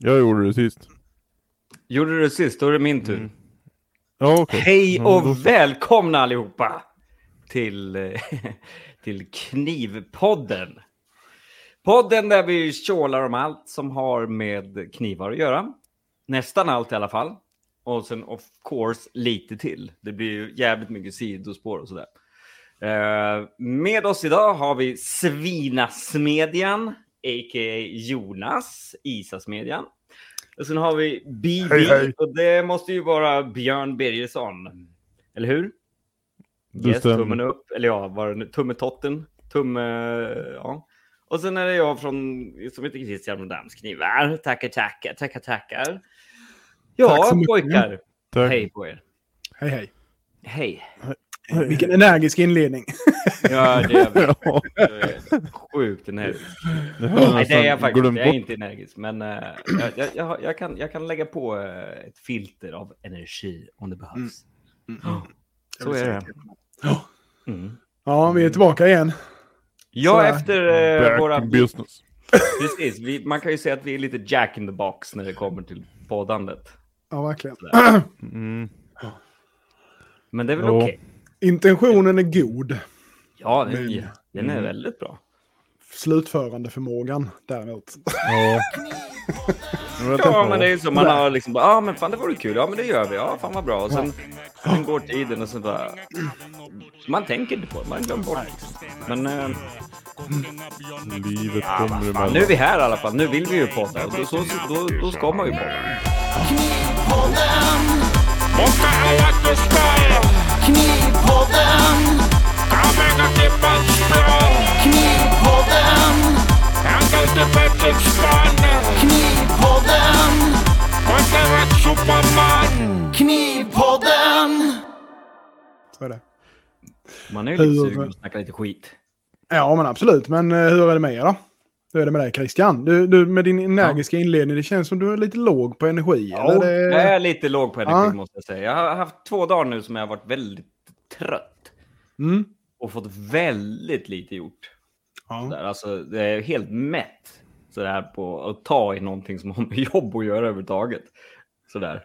Jag gjorde det sist. Gjorde du det sist? Då är det min tur. Mm. Ja, okej. Hej Ja, då- och välkomna allihopa till, till Knivpodden. Podden där vi tjålar om allt som har med knivar att göra. Nästan allt i alla fall. Och sen of course lite till. Det blir ju jävligt mycket sidospår och sådär. Eh, med oss idag har vi Svinasmedjan, a.k.a. Jonas, Isasmedjan. Och sen har vi BB, Hej, hej. och det måste ju vara Björn Birgersson. Eller hur? Yes, stämmer. tummen upp. Eller ja, var det nu? Tummetotten? Tumme... Ja. Och sen är det jag från, som heter Christian med Dammsknivar. Tackar, tackar, tackar, tackar. Tack Ja, mycket. pojkar. Tack. Hej på er. Hej, hej. Hej. Vilken energisk inledning. Ja, det är är sjukt energisk. Nej, det är jag faktiskt. Jag är inte energisk, men eh, jag, jag, jag, kan, jag kan lägga på eh, ett filter av energi om det behövs. Ja, Så är det. Ja. Mm. Ja, vi är tillbaka igen. Ja, Så- efter Back våra... in business. Precis, vi, man kan ju säga att vi är lite jack in the box när det kommer till poddandet. Ja, verkligen. Mm. Men det är väl okej. Intentionen är god. Ja, den, Men- den är Mm. väldigt bra. Slutförandeförmågan däremot. Ja. Ja, men det är ju så. Man har liksom bara, ja men fan det vore kul. Ja men det gör vi. Ja, fan vad bra. Och sen, sen går tiden och så bara... Man tänker inte på det. Man glömmer bort det. Men eh, Livet ja, kommer emellan. nu är vi här i alla fall. Nu vill vi ju podda. Och Då, så, så, då, då ska man ju podda. Knivpodden, att klippa ett strå Knivpodden, Han går till Patrick Spanne Knivpodden, Och det var Superman Knivpodden. Så är det. Man är ju lite sugen att snacka lite skit. Ja, men absolut. Men eh, hur är det med er då? Hur är det med dig Christian? Du, du med din energiska inledning, det känns som du är lite låg på energi. Ja, eller? Det... jag är lite låg på energi Ja. måste jag säga. Jag har haft två dagar nu som jag har varit väldigt trött. Mm. Och fått väldigt lite gjort. Ja. Där, alltså, det är helt mätt sådär, på att ta i någonting som har med jobb att göra överhuvudtaget. Sådär.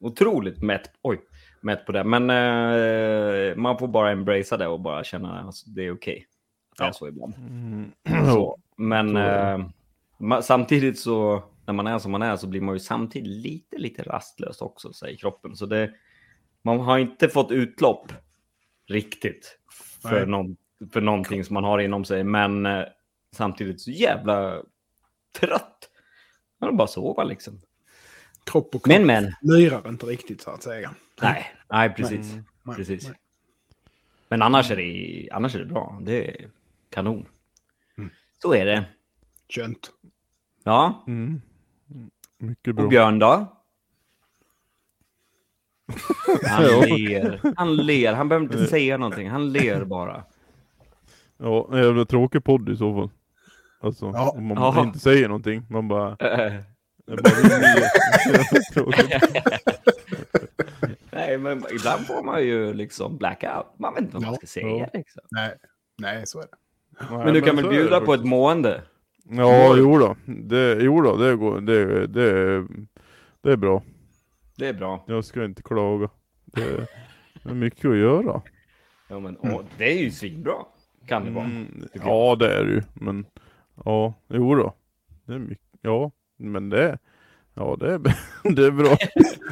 Otroligt mätt, oj, mätt på det. Men eh, man får bara embracea det och bara känna att alltså, det är okej. Att är så ibland. Mm. Så. Men så eh, samtidigt så, när man är som man är, så blir man ju samtidigt lite, lite rastlös också, säger kroppen. Så det, man har inte fått utlopp riktigt för, Nej. någon, för någonting som man har inom sig, men eh, samtidigt så jävla trött. Man vill bara sova liksom. Kropp och kropp Men, men. lirar inte riktigt så att säga. Nej, nej precis. Nej, precis. nej. Men annars är, det, annars är det bra. Det kanon. Mm. Så är det. Könt. Ja, Mm. Mycket bra. och Björn då? Han ler. Han ler. Han behöver inte säga någonting. Han ler bara. Ja, en jävla tråkig podd i så fall. Alltså, Ja. om man Ja. inte säger någonting. Man bara... Jag bara. Nej, men ibland får man ju liksom blackout. Man vet inte vad man Ja. ska säga. Ja. Liksom. Nej, nej så är det. Nej, Men du kan väl bjuda på ett mående? Ja, jo då. Det, jo då, det går. Det, det, det är bra. Det är bra. Jag ska inte klaga. Det är mycket att göra. Ja, men, åh, det är ju svinbra. Kan det vara. Mm, ja, det är det ju. Men ja, jo då. Det är mycket. Ja, men det, ja, det är, det är bra.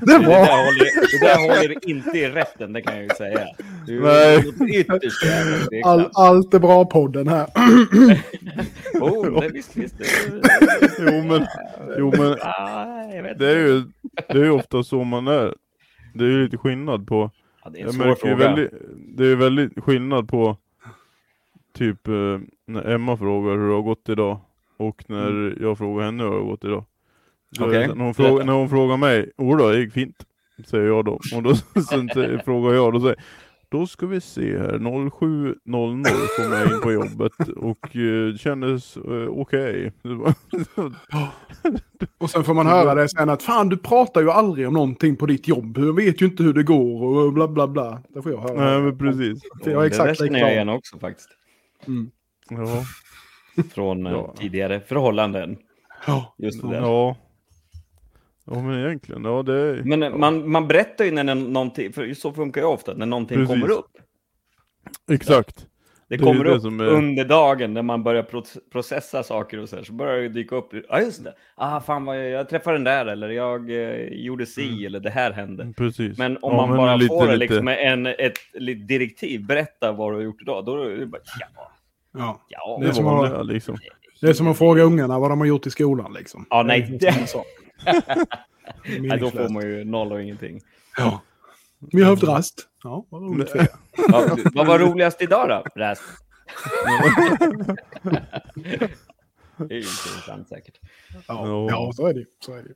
Det är Det bra. där, håller, det där håller inte i rätten, det kan jag ju säga. Du Nej. är ytterst tveksamt. All, allt är bra-podden här. Oh, det, visst, visst. Det, Jo, men, jo, men ah, det är ju, det är ju ofta så man är. Det är ju lite skillnad på Ja, det är en svår fråga. väldigt, det är väldigt skillnad på typ eh, när Emma frågar hur det har gått idag och när jag frågar henne hur det har gått idag. Då så- när, hon frågar, när hon frågar mig, Ola det gick fint, säger jag då. Och då sen frågar jag, då säger då ska vi se här, 07.00 kom jag in på jobbet och eh, kändes eh, okej. Var- Och sen får man höra det sen att fan du pratar ju aldrig om någonting på ditt jobb. Jag vet ju inte hur det går och bla bla bla. Det får jag höra. Nej men precis. Jag är det exakt där känner jag igen också faktiskt. Mm. Ja. Från eh, Ja. tidigare förhållanden. Ja. Just det där. Ja. Ja men egentligen, ja det är... Men eh, man, man berättar ju när någonting, för så funkar ju ofta, när någonting Precis. kommer upp. Exakt. Det, Det kommer det upp är- under dagen när man börjar pro- processa saker och så här, så börjar det dyka upp. Ja, just det. Ah, fan vad jag, jag träffade den där eller jag eh, gjorde si eller det här hände. Precis. Men om Ja, man men bara lite- får det lite- liksom en, ett, litet direktiv, berätta vad du har gjort idag, då är det bara ja, Ja. ja. Det är som att- liksom. Det är som att fråga ungarna vad de har gjort i skolan liksom. Ja, nej, Det Nej, då får man ju noll och ingenting. Ja. Vi har haft rast. Ja, vad roligt för. Ja, vad var roligast idag då? Räst. det är ju intressant säkert. Ja, Ja. så är det. Så är det.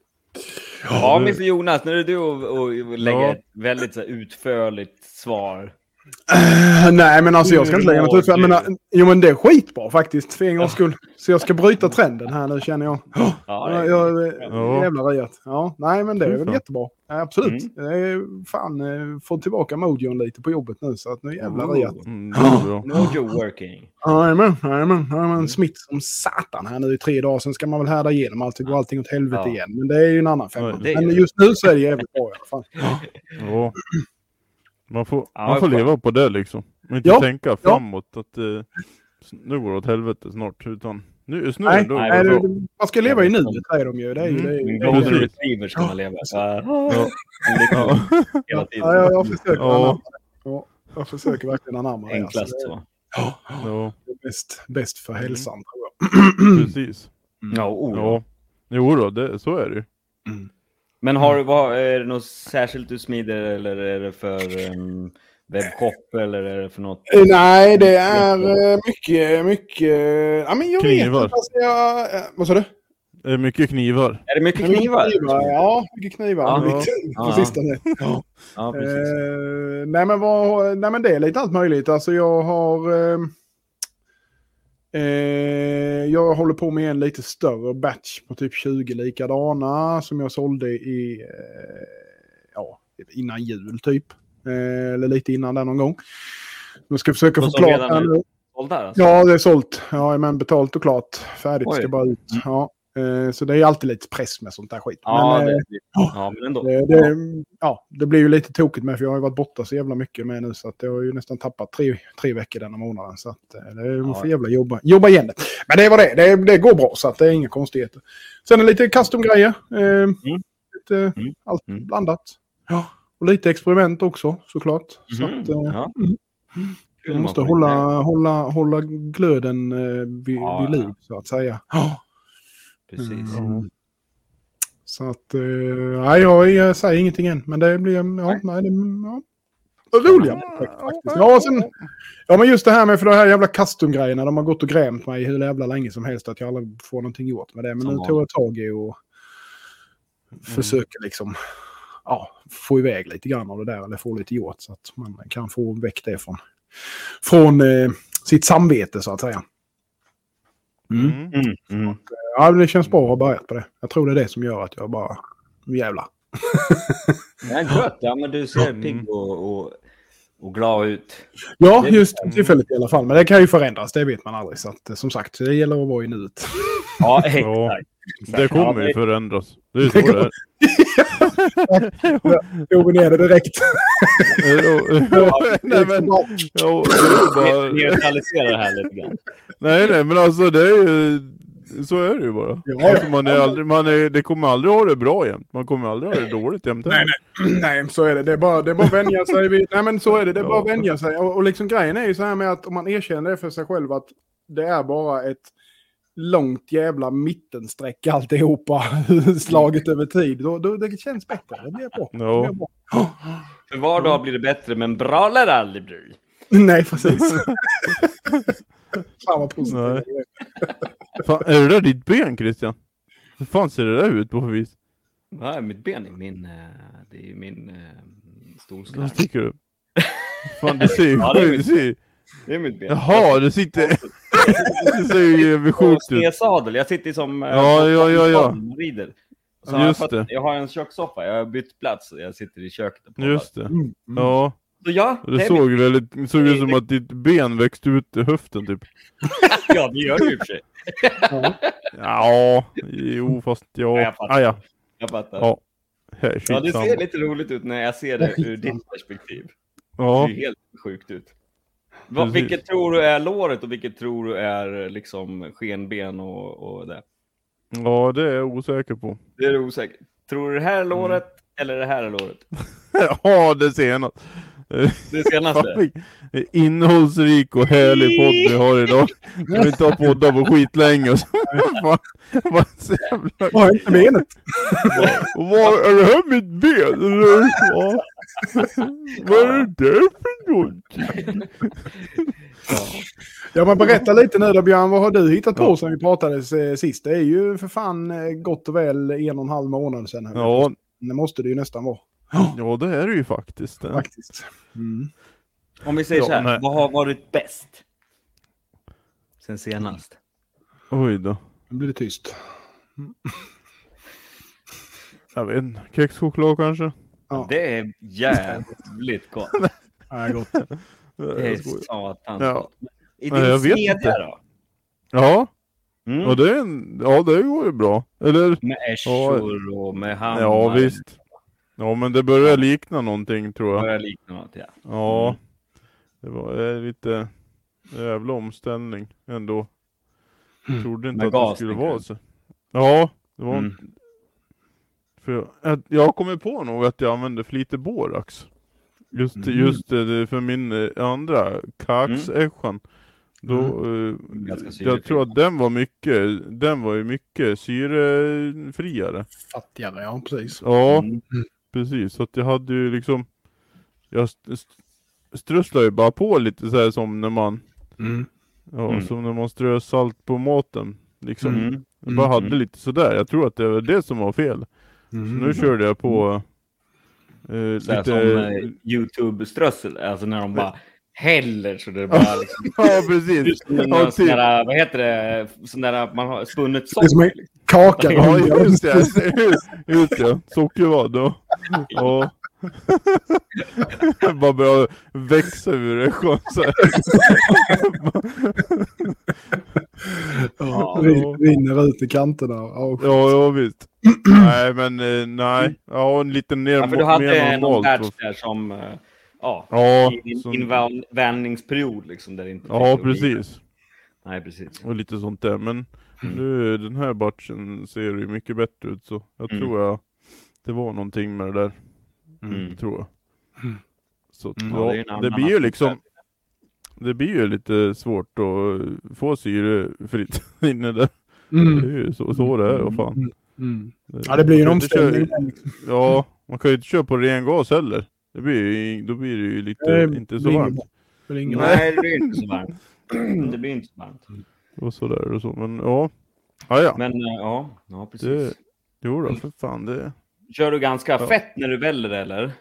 Ja, Mr Jonas, nu är det du och, och lägger Ja. ett väldigt så här, utförligt svar. Eh, Nej, men alltså jag ska inte lägga något ut. Jag menar, jo, men det är skitbra faktiskt för en gångs skull. Så jag ska bryta trenden här nu känner jag. Ja, Ja, det- jag Ja. jävla riat. Ja, nej, men det är väl jättebra. Ja, absolut. Mm. Jag är fan eh, fått tillbaka mojon lite på jobbet nu så att nu jävlar riat. Mm, det är bra. Mojo working. Jajamän, jajamän. jajamän. Smitt som satan här nu i tre dagar. Sen ska man väl härda igenom allt. Det går allting åt helvete Ja. igen. Men det är ju en annan femma. Men just nu så är det jävligt bra i alla fall. Ja. Man får, Ja, man får leva på det liksom. Och inte Ja, tänka framåt att eh, nu går det åt helvete snart. Utan nu, just nu Nej, är det nej, bra. det, man ska leva i nuet säger de ju. Det är ju det. Är ju, En det är retriever ska man leva. Ja. Ja. Ja. Ja. Hela tiden. Ja, jag, jag försöker Ja. Ja, jag försöker verkligen anamma det. Enklast Alltså, så. ja, det är bäst, bäst för hälsan tror jag. precis. Ja, oh. Ja. Jo då, det, så är det ju. Men har, vad, är det något särskilt du smider eller är det för um, webbshop eller är det för något? Eh, Nej, det är eh, mycket, mycket... Ja, men jag vet Knivar. inte. Alltså, jag, eh, vad sa du? Det är mycket knivar. Är det mycket knivar? Ja, mycket knivar. Ja. Mycket, Ja. på sistone. Ja. Ja, precis. Eh, nej, men vad, nej, men det är lite allt möjligt. Alltså jag har... Eh, eh, jag håller på med en lite större batch på typ 20 likadana som jag sålde i... Eh, ja, innan jul typ. Eh, eller lite innan där någon gång. Nu ska jag försöka få klart redan nu. Såld där alltså? Ja, det är sålt. Ja, men betalt och klart. Färdigt Oj. ska bara ut. Ja. Eh, Så det är alltid lite press med sånt där skit. Ja, men, det, eh, ja, men ändå. det, det, ja, det blir ju lite tokigt med för jag har ju varit borta så jävla mycket med nu så att jag har ju nästan tappat tre, tre veckor denna månaden. Så att eh, det Ja. får jävla jobba, jobba igen det. Men det var det. det. Det går bra så att det är inga konstigheter. Sen är det lite custom-grejer. Eh, lite, Mm. Allt Mm. blandat. Ja. Och lite experiment också såklart. Så Mhm. att, Ja. mm. Man måste man hålla, hålla, hålla glöden eh, vid, Ja, vid liv så att säga. Ja. Precis. Mm. Så att, eh, nej, jag, jag säger ingenting än. Men det blir, ja, nej, det, ja. Roliga projekt faktiskt. Ja, sen, ja, men just det här med för de här jävla custom-grejerna. De har gått och grämt mig hur jävla länge som helst att jag aldrig får någonting gjort med det. Men nu tog jag tag i och försöker liksom ja, få iväg lite grann av det där. Eller få lite gjort så att man kan få väck det från, från eh, sitt samvete så att säga. Mm. Mm. Mm. Mm. Ja, det känns bra att ha börjat på det. Jag tror det är det som gör att jag bara... Jävlar. Ja, gött. Ja, men du ser Mm. pigg och, och, och glad ut. Ja, Det- just tillfället i alla fall. Men det kan ju förändras, det vet man aldrig. Så att, eh, som sagt, det gäller att vara i nuet. Ja, Ja. exakt. Det kommer ju förändras. Det är så det är. Tog ner det direkt. Nej men, ja, det är bara, Neutralisera det här lite grann. nej nej men alltså det är ju, så är det ju bara. Ja, Alltså, man är aldrig, man är, det kommer aldrig ha det bra jämt. Man kommer aldrig ha det dåligt jämt. Nej, Nej, så är det. Det är bara, det är bara att vänja sig. Vid, nej, men så är det. Det är bara att vänja sig. Och, och liksom grejen är ju så här med att om man erkänner det för sig själv att det är bara ett långt jävla mittensträck alltihopa slaget över tid. Då, då, det känns bättre. Det blir bra. Det Ja. blir bra. För var dag blir det bättre, men bra lär det aldrig bli. Nej, precis. Fan vad positivt. Nej. Fan, är det där ditt ben Christian? Hur fan ser det där ut på för vis? Ja, mitt ben är min, eh, det är min Vad stolslag. sticker upp? Fan det ser ju Ja, det är det ser, Det är mitt ben. Jaha, det sitter... det ser ju sjukt ut. snedsadel. Jag sitter som eh, Ja, ja, ja, ja. rider. Så har jag, Just fått, det. jag har en kökssoffa. Jag har bytt plats. Jag sitter i köket. Och. Just det. Mm, mm. Ja, Så ja, och det är såg mitt- väldigt, såg ut som att ditt ben växte ut i höften typ. ja, det gör det ju och för sig. Ja. Ja, jo fast Ja, ja. jag fattar. Ah, ja. Jag fattar. Ja. här Ja, det ser lite roligt ut när jag ser det ur ditt perspektiv. Det Ja, ser ju helt sjukt ut. Va, Precis. vilket tror du är låret och vilket tror du är liksom skenben och, och det? Ja, det är jag osäker på. Det är du osäker. Tror du det här är Mm. låret eller det här är låret? Ja, det senaste. Det senaste? Innehållsrik och härlig podd vi har idag. Vi har inte har poddat på skitlänge. och så- Fan, Vad. Har inte benet. Och Vad, är det här mitt ben? Vad är det där för någonting? Ja, men berätta lite nu då Björn, vad har du hittat på Ja. sen vi pratades eh, sist? Det är ju för fan eh, gott och väl en och en halv månad sedan. Ja, Det måste det ju nästan vara. ja, det är det ju faktiskt. Faktiskt. Mm. Om vi säger Ja, så här, nej. vad har varit bäst? Sen senast? Oj då. Nu blir det tyst. Jag vet inte. Kexchoklad kanske? Ja, Det är jävligt gott. ja gott. Det är satans Ja. gott. Nej, din jag vet inte. då? Ja, Mm. och det, är en, ja, det går ju bra. Eller? Med ässor och med hammar. Ja, visst. Ja, men det börjar likna någonting tror jag. Börjar likna något, ja. Ja. Mm. Det var eh, lite jävla omställning ändå. Mm. Trodde inte Med att det gas, skulle tänker vara så. Ja, det var Mm. för jag, att jag kommer på nog att jag använde för lite borax. Just, Mm. just det för min andra kaxässjan. Då, eh, Ganska jag tror att den var mycket, den var ju mycket syrefriare. Fattigare, ja precis. Ja, Mm. precis. Så att jag hade ju liksom, jag st- st- strösslade ju bara på lite så här som när man, Mm. ja, Mm. som när man strör salt på maten. Liksom. Mm. Jag bara Mm. hade lite sådär. Jag tror att det var det som var fel. Så Mm. nu körde jag på eh, Så här lite... som eh, YouTube-strössel, alltså när de bara häller så det bara liksom... Ja, precis. Ja, sån typ. där, vad heter det, sån där man har spunnet Det är som en socker. kaka. Ja, just det. Just, just det. Sockervadd. Ja. ja. Bara börja växa ur det. Så här. Ja, rin- Rinner ut i kanterna. Ja, Ja, ja visst. Nej, men eh, nej. Ja, en liten ner, Ja, för du hade någon batch där som, eh, ja, Ja, i en som- invänningsperiod liksom där det inte ja, precis. Nej, precis. Och lite sånt där. Men Mm. nu den här batchen ser ju mycket bättre ut så jag Mm. tror jag det var någonting med det där. Mm. Tror jag. Mm. Så Mm. Ja, ja, det det, blir ju liksom. Det blir ju lite svårt att få syrefritt inne där. Det Mm. är ju så, så det är. Vad fan. Mm. Ja, det blir ju en omställning. köra- Ja, man kan ju inte köra på ren gas heller. Det blir ju, då blir det ju lite, Det inte så varmt. inget Nej, det blir inte så varmt. Det blir inte så varmt. Och sådär och så. Men ja. Ja, ja. Men eh, ja, ja precis. Det, jo då, för fan det. Kör du ganska Ja. fett när du väller eller?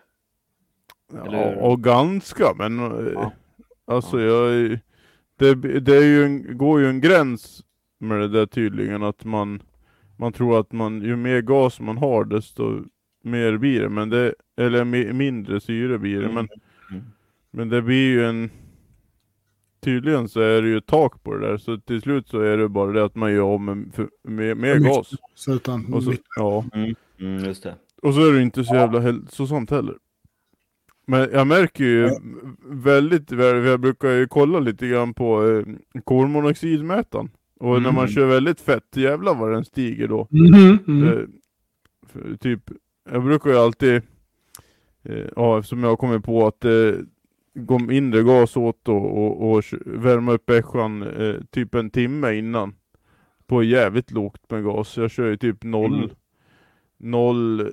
Eller Ja, och ganska, men eh, Ja. alltså jag... Det, det är ju en, går ju en gräns med det där tydligen att man, man tror att man, ju mer gas man har desto mer blir det, men det, eller mi- mindre syre blir det, Mm. men, Mm. men det blir ju en Tydligen så är det ju ett tak på det där, så till slut så är det bara det att man gör om med, för- med, med Mycket. gas. Så utan, Och så, ja. Mm, just det. Och så är det inte så jävla hälsosamt heller. Men jag märker ju väldigt väl, jag brukar ju kolla lite grann på eh, kolmonoxidmätaren. Och när man Mm. kör väldigt fett, jävlar vad den stiger då. Mhm, mm. Eh, för, typ, jag brukar ju alltid, eh, ja eftersom jag har kommit på att det eh, går mindre gas åt och, och, och värma upp ässjan eh, typ en timme innan. På jävligt lågt med gas. Jag kör ju typ noll, Mm. noll,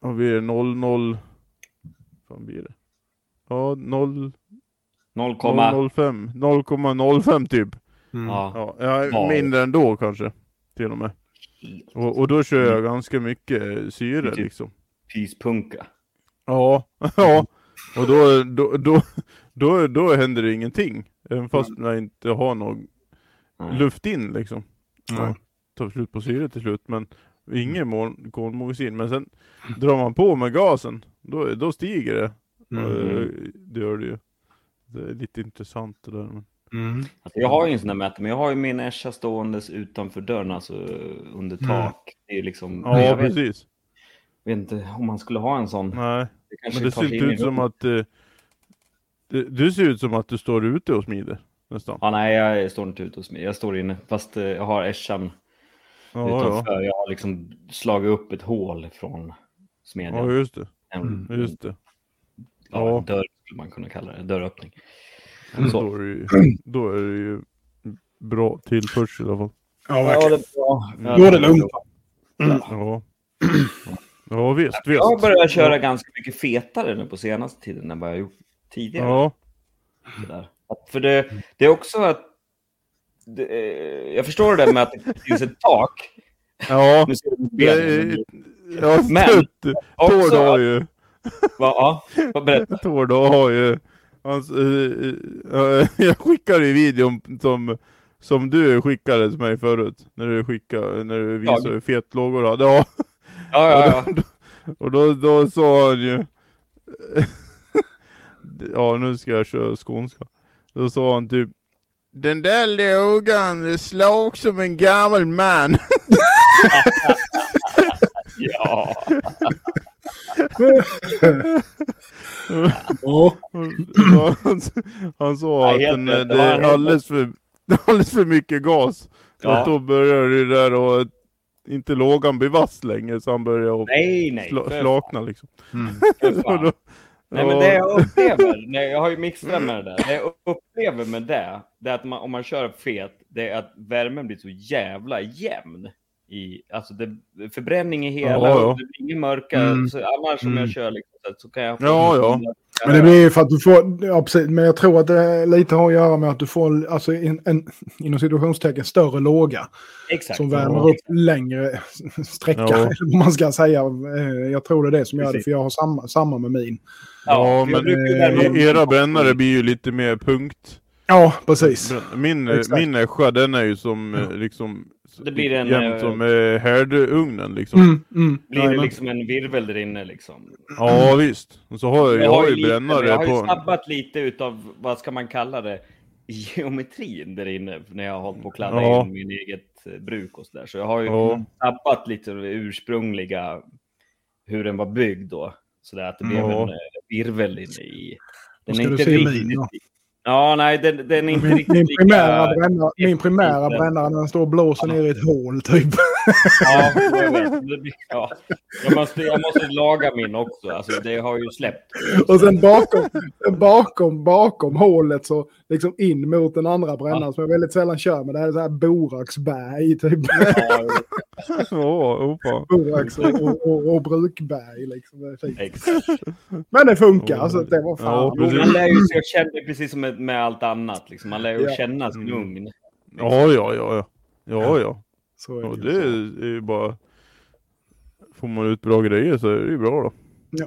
vad blir det, noll, noll, vad fan blir det? Ja, noll, 0, 0,05, 0,05 typ. Mm. ja. Ja, ja, Ja. mindre ändå kanske. Till och med. Och, och då kör jag ganska mycket syre Typ. liksom. pyspunka. Ja, ja. Och då, då, då, då, då händer det ingenting. Även fast jag inte har någon Nej. luft in liksom. Ja, tar slut på syre till slut. Men ingen mål- kolmonoxid. Men sen drar man på med gasen. Då, då stiger det. Mm. Det gör det ju. Det är lite intressant det där. Men... Mm. Alltså, jag har ju en sån där mätare, men jag har ju min Esha ståendes utanför dörren, alltså under Mm. tak. Det är liksom... Ja, jag vet, precis. vet inte om man skulle ha en sån. Nej, Det men det ser inte ut som att... Eh, det, du ser ut som att du står ute och smider. Nästan. Ja, nej, jag står inte ute hos mig. Jag står inne. Fast eh, jag har ässjan Ja, ja. utanför. Jag har liksom slagit upp ett hål från smedjan. ja, just det. en, Just det. ja, ja. en dörr skulle man kunna kalla det. Dörröppning. Då Så. är, det ju, då är det ju bra tillförsel i alla fall. Ja, Ja, verkligen. det är bra. Ja, Då är det lugnt. Ja. Ja, visst, visst. Jag har börjat köra ganska mycket fetare nu på senaste tiden än vad jag gjort tidigare. Ja, Sådär. Att, för det, det är också att... Det, eh, jag förstår det där med att det finns ett tak. ja. Nu ser du. Ja, Men- Tord har ju... Va, ja, berätta. Tord har ju... Hans, eh, eh, jag skickade ju videon som, som du skickade till mig förut. När du skickade, när du visade hur fet lågor hade. Ja, Ja, ja, ja. och då, då sa han ju... ja, nu ska jag köra skånska. Då sa han typ Den där lågan slog som en gammal man. ja. Ja. han, han sa Ja, att den, det är alldeles för, alldeles för mycket gas. Ja. Att då börjar det där och inte lågan bli vass längre så han börjar Nej, nej. sla, för- slakna liksom. Och då, Nej, men det jag upplever, nej, jag har ju mixtrat med det där. Det jag upplever med det, det är att man, om man kör fet, det är att värmen blir så jävla jämn. I, alltså det, förbränning i hela, Ja, ja. det blir ingen mörka. Mm. Så annars om Mm. jag kör liksom, så, kan jag få... Ja, ja. Men det blir ju för att du får, ja, precis, men jag tror att det lite har att göra med att du får alltså, en, en inom situationstecken större låga Exakt. som värmer Ja. upp längre sträcka. Ja. eller vad man ska säga. Eh, Jag tror det är det som gör det, för jag har samma, samma med min. ja, men brukar värma upp e- era brännare blir ju lite mer punkt. Ja, precis. Min, Exakt. min Ässja den är ju som eh, liksom Det blir en, jämnt eh, som eh, härdugnen liksom. Mm, mm, Blir det liksom en virvel där inne liksom. Ja visst. Och så har jag, jag har ju lite- brännare jag har ju på... snabbat lite utav, vad ska man kalla det, geometrin där inne. När jag har hållit på att kladda Ja. in min eget eh, bruk och sådär. Så jag har ju Ja. snabbat lite av det ursprungliga, hur den var byggd då. Så där att det blev Ja. en virvel inne i. Den är inte riktigt... min då? Ja, nej, den, den är inte Min, riktigt min, lika... primära min primära brännare när den står och blåser ner i ett hål typ. Ja, jag vet. Ja. Jag, måste, jag måste laga min också. Alltså, det har ju släppt. Och sen bakom, bakom, bakom hålet så liksom in mot den andra brännaren som jag väldigt sällan kör med. Det här är så här boraxberg typ. Ja, Ja, oh, fan. Borax och, och, och, och brukberg liksom. Det exakt. Men det funkar, Ja. alltså det var fan. Jo, man lär ju sig att känna, precis som med, med allt annat. Liksom. Man lär ju Ja. känna sin Mm. ugn. Ja, ja, ja, ja. Ja, ja. Så är Och det. det är ju bara... Får man ut bra grejer så är det ju bra då.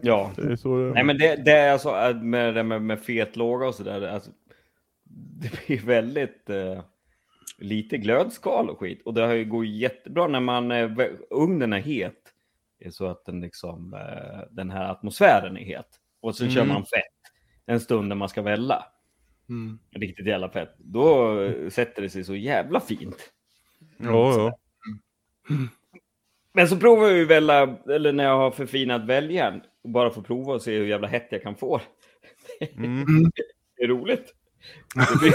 Ja. Det är så det är. Nej, men det, det är alltså äh, med, det med, med fet låga och sådär. Alltså, det blir väldigt eh, lite glödskal och skit. Och det har ju går jättebra när man eh, ugnen är het. Är så att den liksom eh, den här atmosfären är het. Och sen kör Mm. man fett en stund när man ska välla. Mm. Riktigt jävla fett. Då eh, sätter det sig så jävla fint. Ja, ja. Men så provar jag ju välla, eller när jag har förfinat väljaren, och bara får prova och se hur jävla hett jag kan få. Mm. Det är roligt. Det blir,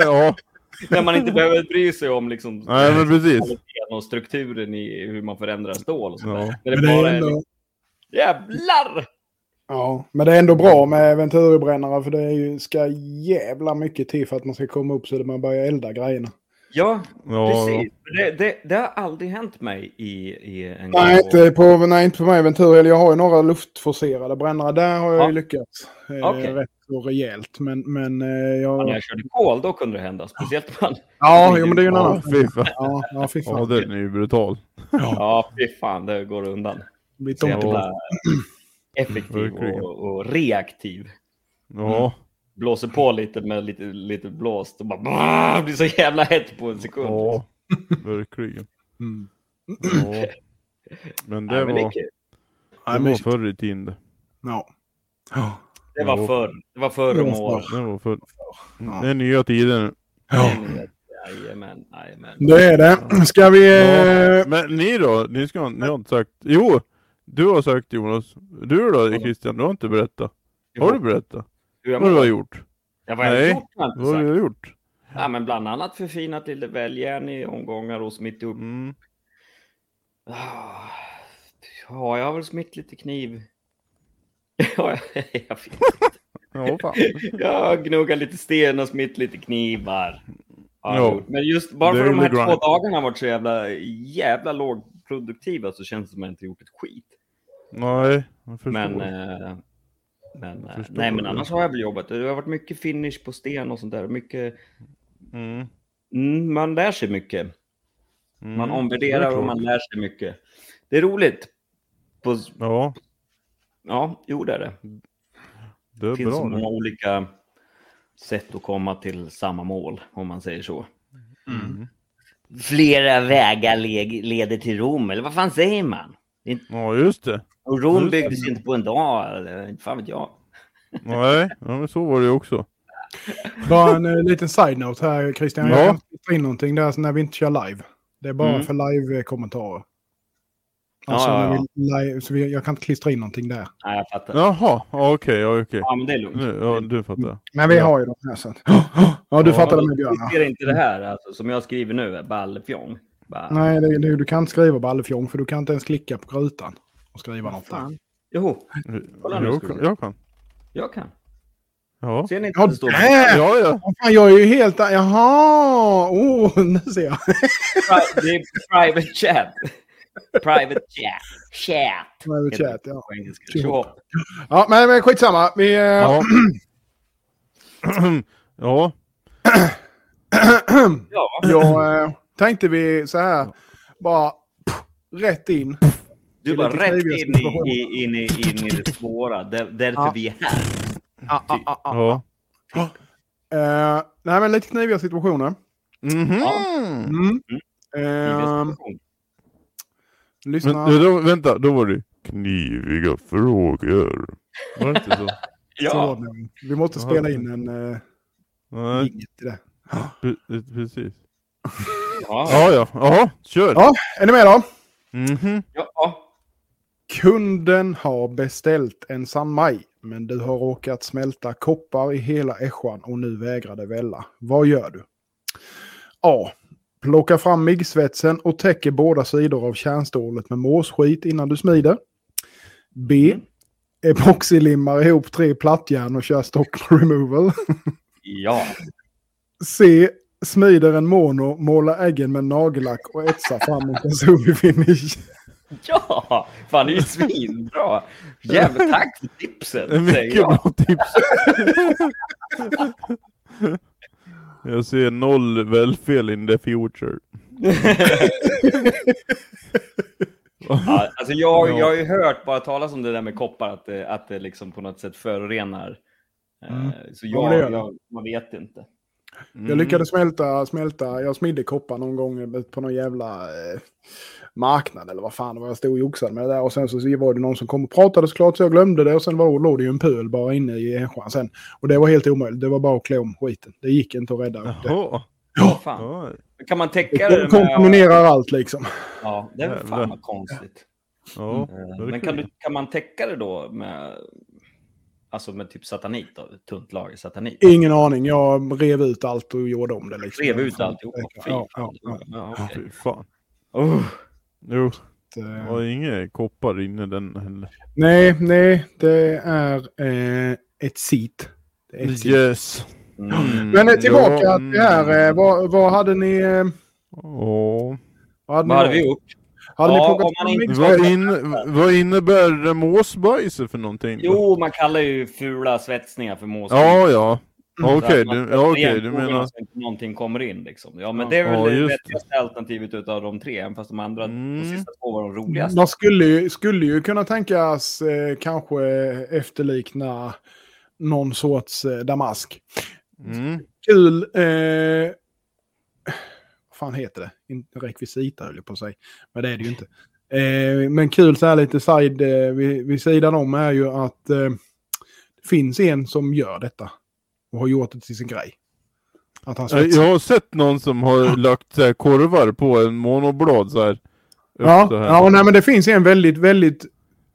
ja. När man inte behöver bry sig om liksom, Nej, men precis. kvaliteten och strukturen i hur man förändrar stål och. Ja. När det Men det är bara är ändå, liksom, jävlar! ja, men det är ändå bra med venturibrännare för det är ju, ska jävla mycket till för att man ska komma upp så att man börjar elda grejerna. Ja, Ja, precis. Det, det, det har aldrig hänt mig i, i en Nej, gång. inte på, nej, inte på mig Ventur. Eller jag har ju några luftforcerade brännare. Där har jag Ja. ju lyckats. Eh, Okej. Rätt så rejält. Men, men eh, När jag... jag körde kol, då kunde det hända. Speciellt man... Ja, jo, men det är ju en Ja, annan. fy fan. Ja, ja, fy Ja, fan. den är ju brutal. Ja, fy fan, det går undan. Så Ja. jävla effektiv och, och reaktiv. Ja. Blåser på lite med lite, lite blåst och bara brrr, blir så jävla hett på en sekund. Ja. Verkligen. Mm. Ja. Men det Nej, men det, är var. Ja, det men- var förr i tiden. Ja. Ja. det var Ja. förr. Det var förr om Det var år. Det var förr. Ja. Det är nya tider nu. ja. Jajamän, jajamän. Det är det. Ska vi... eh, Men ni då? Ni, ska, ni har inte sagt... Jo! Du har sagt Jonas. Du då Christian, du har inte berättat. Har du berättat? Vad du har gjort? Ja, vad jag har Nej. gjort har Vad har du gjort? Ja, men bland annat förfinat lite väljärn i omgångar och smitt upp. Mm. Ah, Ja, jag har väl smitt lite kniv. Ja, jag, vet. Fan. jag har gnuggat lite sten och smitt lite knivar. Jag Ja. Men just bara för de här två dagarna varit så jävla, jävla lågproduktiva så känns det som att jag inte gjort ett skit. Nej, jag förstår. Men, eh, men, eh, förstår nej, men annars har jag väl jobbat. Det har varit mycket finish på sten och sånt där. Mycket, Mm. mm, man lär sig mycket. Mm. Man omvärderar och man lär sig mycket. Det är roligt. På, Ja, ja, jo det är det. det är Det finns bra. många det. olika sätt att komma till samma mål, om man säger så. Mm. Flera vägar le- leder till Rom, eller vad fan säger man? Ja, just det. Och Rom Just det. byggdes inte på en dag, eller inte fan vet jag. Nej, ja, men så var det ju också. Bara en eh, liten side-note här Christian. Jag Ja. kan inte ta in någonting där när vi inte kör live. Det är bara Mm. för live-kommentarer. Alltså, Ja, ja, när vi så vi, jag kan inte klistra in någonting där. Nej, jag fattar. Jaha, ja, okej, ja, okej. Ja, men det är lugnt. Nu, ja, du fattar. Men vi Ja. har ju de här så att... Ja, du Ja, fattade med Björn. Ja. ser inte det här, alltså, som jag skriver nu, ballefjong. Bara, Nej, det, det, du kan inte skriva ballefjong för du kan inte ens klicka på rutan och skriva något där. fan. Jo, Kolla nu, Jag kan. Jag kan. jag kan. Ja. Ser ni inte Ja, det står! Ja, ja. Fan, jag är ju helt... Jaha! Oh, nu ser jag. Det är private chat. Private chat. Chat. Private chat, ja. Ja, men, men skitsamma. Vi, eh, Ja. ja. Ja. jag eh, tänkte vi så här, bara pff, rätt in. Du bara rätt in i, i, in, i, in i det svåra. Där, därför Ja. vi är här. Ah, ah, ah, ah. Ja. Eh, nej, men lite kniviga situationer. Mhm. Mm. Eh, lyssna. Men, då, vänta, då var det kniviga frågor. Var det inte så? Så Ja. nog. Vi måste spela in en uh, Nej, det. precis. Ja. Ja, ja. Jaha, kör. Ja. Är ni med då? Mhm. ja. Kunden har beställt en San Mai, men du har råkat smälta koppar i hela ässjan och nu vägrar det välla. Vad gör du? A. Plocka fram miggsvetsen och täcker båda sidor av kärnstålet med måsskit innan du smider. B. Epoxylimmar ihop tre plattjärn och kör stock removal. Ja. C. Smider en mono, målar äggen med nagellack och etsar fram en finish. Ja! Fan, det är ju svinbra. Jävligt tack för tipset, Mycket bra tips. Jag ser noll välfel in the future. Ja, alltså jag, Ja. jag har ju hört bara talas om det där med koppar, att det, att det liksom på något sätt förorenar. Eh, Mm. Så Ja, jag, det. jag, man vet inte. Jag lyckades smälta, smälta, jag smidde koppar någon gång på någon jävla eh, marknad eller vad fan det var. Jag stod och joxade med det där och sen så var det någon som kom och pratade såklart så jag glömde det och sen var, låg det ju en pöl bara inne i ässjan sen. Och det var helt omöjligt, det var bara att klä om skiten. Det gick inte att rädda upp det. Jaha. Ja. Fan. Ja. Kan man täcka Det det med... kontaminerar allt liksom. Ja, det är väl fan vad konstigt. Ja, Eh, Men kan, du, kan man täcka det då med, alltså med typ satanit då? Tunt lager satanit? Ingen aning, jag rev ut allt och gjorde om det. Liksom. Rev ut alltihop? Fy Ja, fan. ja, ja. Ja, okej. Fy fan. Oh. Jo, Det- det var inga koppar inne i den heller. Nej, nej, det är eh, ett sit. Det är ett sit. Yes. Mm. Men eh, tillbaka Ja, till här. Eh, vad, vad hade ni... Eh, Ja. vad hade Vad hade ni, vi gjort? hade ni Ja, plockat om man fram inte-? Vad, in, vad innebär måsbajset för någonting? Jo, man kallar ju fula svetsningar för måsskit. Ja, ja. Okej, Så att man du, ja, okej, igen du menar... Inte någonting kommer in liksom. Ja, men Ja. det är väl Ja, det vettigaste alternativet utav de tre, även fast de andra, Mm. de sista två var de roligaste. Man skulle ju, skulle ju kunna tänkas eh, kanske efterlikna någon sorts eh, damask. Mm. Kul... Eh, vad fan heter det? Inte rekvisita höll jag på säga. Men det är det ju inte. Eh, men kul så här lite side eh, vid, vid sidan om är ju att eh, det finns en som gör detta. Och har gjort det till sin grej. Att han Jag svetsar. jag har sett någon som har lagt så här, korvar på en monoblad så här. Ja, så här. ja nej, men det finns en väldigt, väldigt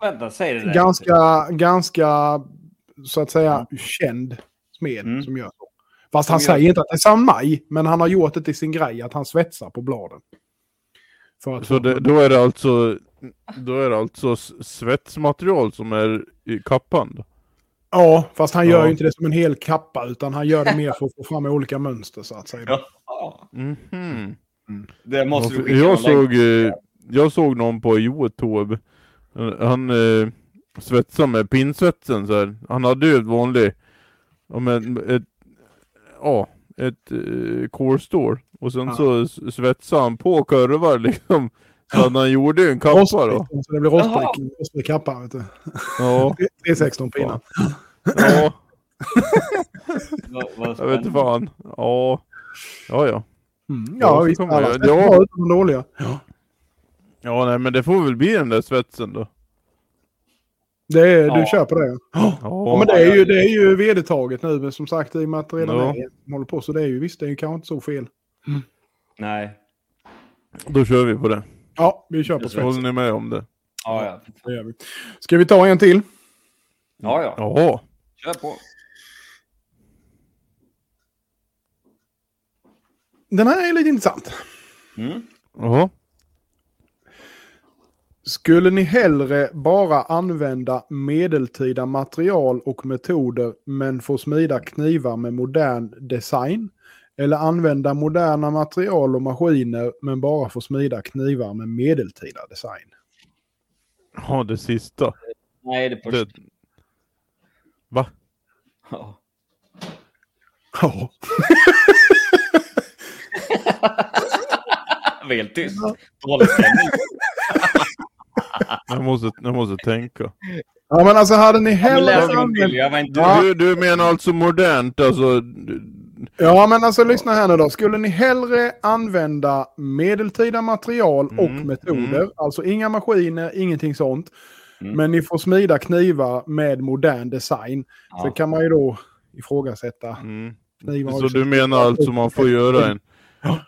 Vänta, säg det där. ganska, ganska, så att säga, känd smed Mm. som gör så. Fast Som han gör- säger inte att det är San Maj, men han har gjort det till sin grej att han svetsar på bladen. För att Så det, då är det alltså då är det alltså svetsmaterial som är i kappan? Ja, fast han gör Ja. ju inte det som en hel kappa, utan han gör det mer för att få fram olika mönster så att säga. Ja. Ja, Mhm. det måste skicka jag, såg, eh, jag såg någon på Youtube. Han eh, svetsade med pinsvetsen så här. Han hade ju ett vanligt, ja men ett, ja, ett eh, core store. Och sen Ja. så svetsade han på kurvar liksom. Att han gjorde ju en kappa då. Så det blir rostbrick kappa. Vet du. Ja, 316 pinnar. ja, Vad- vad jag vet inte fan. Ja, ja, ja. Mm. Ja, Ja, visst. kommer Alla jag- ja. bra utom de dåliga. Ja, nej men det får väl bli den där svetsen då. Det är, Du Ja. kör på det. Ja, Ja, men det är ju, det är ju vedertaget nu, men som sagt, i och med att det redan Ja. är håller på, så det är ju visst, det är ju kanske inte så fel. Nej. då kör vi på det. Ja, vi kör på Det Håller ni med om det? Ja, ja. Det gör vi. Ska vi ta en till? Ja, ja. Ja. Kör på. Den här är lite intressant. Mm. Jaha. Skulle ni hellre bara använda medeltida material och metoder men få smida knivar med modern design? Eller använda moderna material och maskiner men bara få smida knivar med medeltida design? Ja, det sista. Nej, det första. Det... Va? Ja. Ja. Helt tyst. Dålig. Jag måste, jag måste tänka. ja, men alltså hade ni Men hellre läs en gång till. använt... Ja. Du, du menar alltså modernt, alltså? Ja, men alltså lyssna här nu då. Skulle ni hellre använda medeltida material och Mm, metoder, alltså inga maskiner, ingenting sånt, Mm. men ni får smida knivar med modern design, så Ja. kan man ju då ifrågasätta Mm. knivar. Så du menar alltså man får göra en...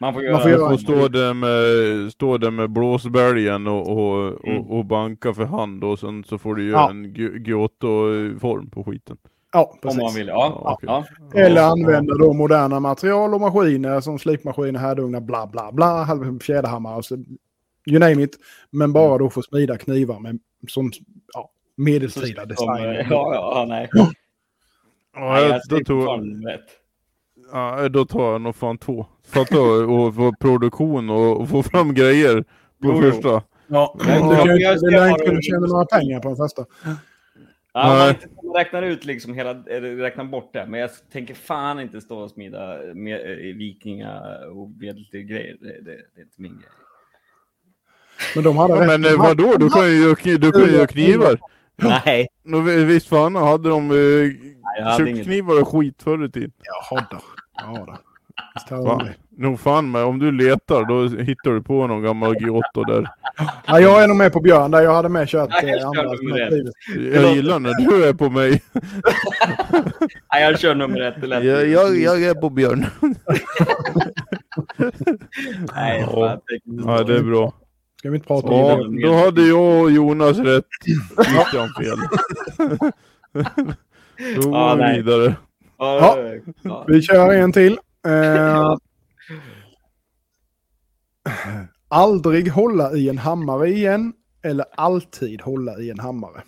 Man får Man göra... får göra- Man får stå där med, stå där med blåsbälgen och, och, Mm. och, och banka för hand och sen så får du göra Ja. en Gi- Giotto-form på skiten. Ja, Om precis. man vill. Ja. Ja, ja. Eller Ja, använda då moderna material och maskiner som slipmaskiner, härdugnar, bla bla bla, fjäderhammare, alltså, you name it. Men bara då få smida knivar med som ja, medeltida Som- design. Ja, ja, nej. Ja, jag, jag rätt. ja, då tar jag nog fan två. Fatta och få produktion och, och få fram grejer på Jo, jo. första. Ja, Men du lär inte kunna tjäna några pengar på den första. Ja, man Nej. man räknar ut liksom hela, räknar bort det. Men jag tänker fan inte stå och smida med, eh, vikinga och medeltida grejer. Det, det, det är inte min grej. Men de hade Ja, rätt. men eh, vadå, du kan ju du kan ju göra knivar. Nej, vi- Visst fan hade de eh, inget. köksknivar och skit förr i tiden. Jaha då. Ja då. Va? Nog fan med, om du letar då hittar du på någon gammal Giotto där. Ja, jag är nog med på Björn där. Jag hade med kört jag eh, andra kör nummer ett. alternativet. Jag gillar när du är på mig. Nej, jag kör nummer ett. Jag, jag, jag är på Björn. Nej, Ja. Ja, det är bra. Ska vi inte prata om Ja, det? då hade jag och Jonas rätt. Christian fel. Då går Ja, vi vidare. Ja, ja. Vi kör en till. Eh, aldrig hålla i en hammare igen. Eller alltid hålla i en hammare.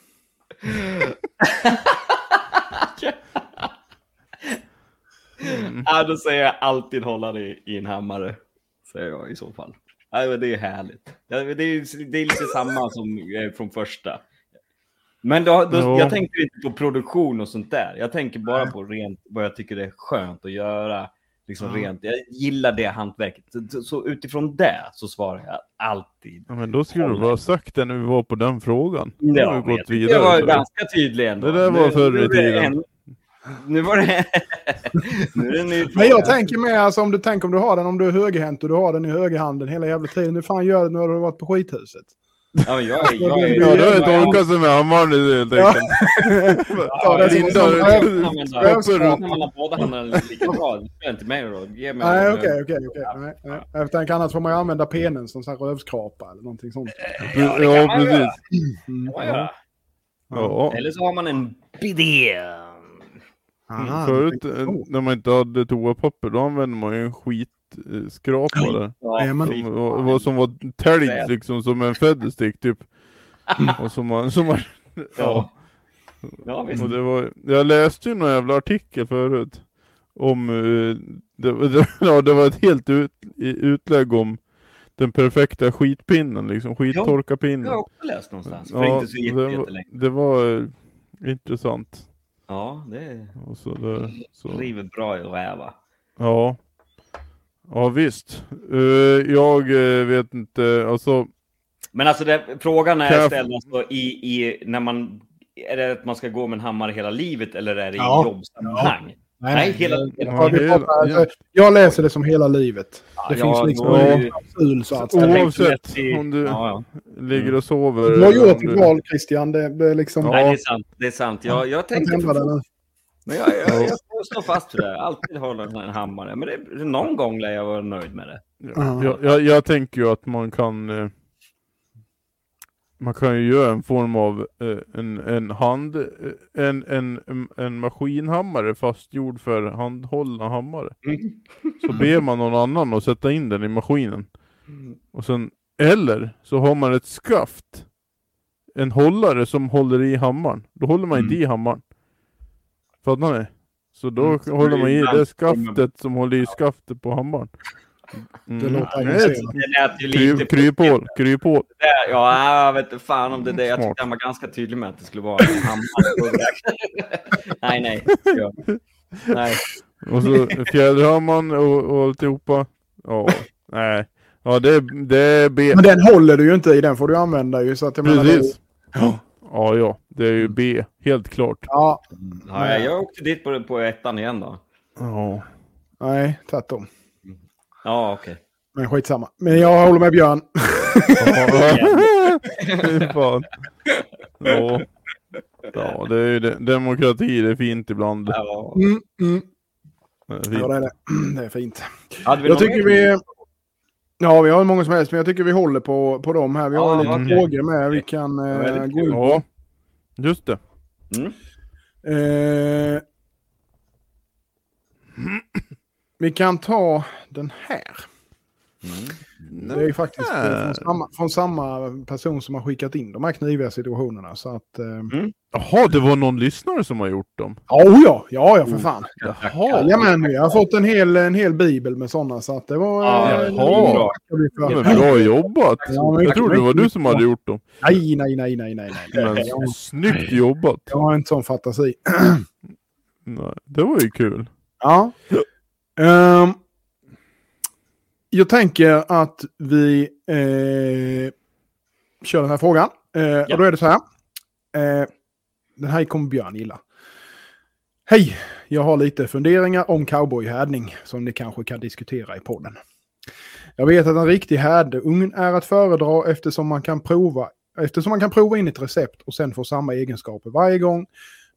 Ja, då säger jag alltid hålla det i en hammare. Säger jag i så fall. Ja, men det är härligt. Ja, Det är, det är lite samma som eh, från första. Men då, då, Ja. jag tänker inte på produktion och sånt där. Jag tänker bara på rent vad jag tycker är skönt att göra. Liksom rent. Jag gillar det hantverket. Så, så utifrån det så svarar jag alltid. Ja, men då skulle du bara ha sagt det när vi var på den frågan. Nu har Ja, vi gått vidare. Det var så- ganska tydligt ändå. Det där var Nu- förr i nu är det tiden. en- Nu var det... nu är det ny Men jag tänker med, alltså om du tänker om du har den, om du är högerhänt och du har den i högerhanden hela jävla tiden. Hur fan gör du när du har varit på skithuset? Ja, men jag, är- jag, är- Ja, då är det jag- torkat sig med hammaren helt Ja. enkelt. Ta det som en Linda, sån du- röv- använda- rövskrap. När man har båda händerna lika bra. Det spelar inte mig då. Ge mig Nej, okej, okej. Jag tänker annars får man ju använda penen som sån här rövskrapa eller någonting sånt. Ja, det Ja, kan man göra. Mm. göra. Ja. Eller så har man en bidé. Aha, Förut är eh, när man inte hade toapapper då använde man ju en skitskrapare. Ja, men- fy Som fan. var, var, som var täljt Träd. liksom som en featherstick typ. Och som man, som man, Ja. Ja, visst. och det var, jag läste ju någon jävla artikel förut. Om, eh, det, det, ja, det var ett helt ut, utlägg om den perfekta skitpinnen liksom, skittorkarpinnen. Det har jag också läst någonstans. För Ja, inte så jätte- det, var, det var eh, intressant. Ja, det Och så det, så. river bra i räva. Ja. Ja visst. Eh, jag eh, vet inte, alltså. Men alltså det, frågan är jag- ställd alltså i, i när man är det att man ska gå med en hammare hela livet eller är det i Ja. jobbsammanhang? Nej, hela- Ja, hela- pratar- ja. Jag läser det som hela livet. Det Ja, finns liksom en klausul så att Jag säga. Oavsett om du- Ja, ja. Ligger och sover. Du har gjort ett val Christian. Det, det är liksom... Ja. Nej, det är sant. Det är sant. Jag, jag Jag tänkte... den. Men jag, jag, jag stå fast för det. Alltid hålla en hammare. Men det, någon gång lär jag vara nöjd med det. Ja, jag, jag, jag tänker ju att man kan eh, man kan ju göra en form av eh, en, en hand, eh, en, en, en, maskinhammare fastgjord för handhållna hammare. Så ber man någon annan att sätta in den i maskinen. Och sen, eller så har man ett skaft. En hållare som håller i hammaren. Då håller man inte i hammaren. Fattar ni? Så då Mm. håller man i det skaftet som håller i skaftet på hammaren. Mm. Det lät ju lite... kryphål, kryphål. Ja, jag vet inte fan om det är det. Jag tyckte han var ganska tydlig med att det skulle vara en hammare. nej, nej. Ja. Nej. Och så fjäderhammaren och, och alltihopa. Ja, nej. Ja, det, det är B. Men den håller du ju inte i. Den får du använda ju. Så att jag menar, Precis. det- Ja, ja. Det är ju B. Helt klart. Ja, Ja, jag- jag åkte dit på, på ettan igen då. Ja. nej, tvärtom. Ja, okej. Men skitsamma. Men jag håller med Björn. Fy fan. Ja. Ja, det är ju det. demokrati. Det är fint ibland. Ja. Mm, mm. Det är Ja, fint. det är det. Det är fint. Hade vi Jag tycker vi... Ja, vi har många som helst, men jag tycker vi håller på, på dem här. Vi har Ja, lite okej. frågor med. Vi kan eh, gå in på. Just det. Mm. Eh, vi kan ta den här. Mm. Det är ju faktiskt eh, från samma, från samma person som har skickat in de här kniviga situationerna. Så att... Eh, Jaha, det var någon lyssnare som har gjort dem. ja, oh ja, ja, ja, för fan. Jaha. Jajamän, jag har fått en hel, en hel bibel med sådana. Så att det var... Eh, jaha. det var Ja, men bra jobbat. Ja, men- Jag trodde det var du som hade gjort dem. Nej, nej, nej, nej, nej. nej. Men snyggt jobbat. Jag har inte sån fantasi. Nej, det var ju kul. Ja. Ehm, jag tänker att vi eh, kör den här frågan. Eh, Och då är det så här. Eh, den här kommer Björn gilla. Hej! Jag har lite funderingar om cowboyhärdning som ni kanske kan diskutera i podden. Jag vet att en riktig härdugn är att föredra eftersom man kan prova Eftersom man kan prova in ett recept och sen få samma egenskaper varje gång.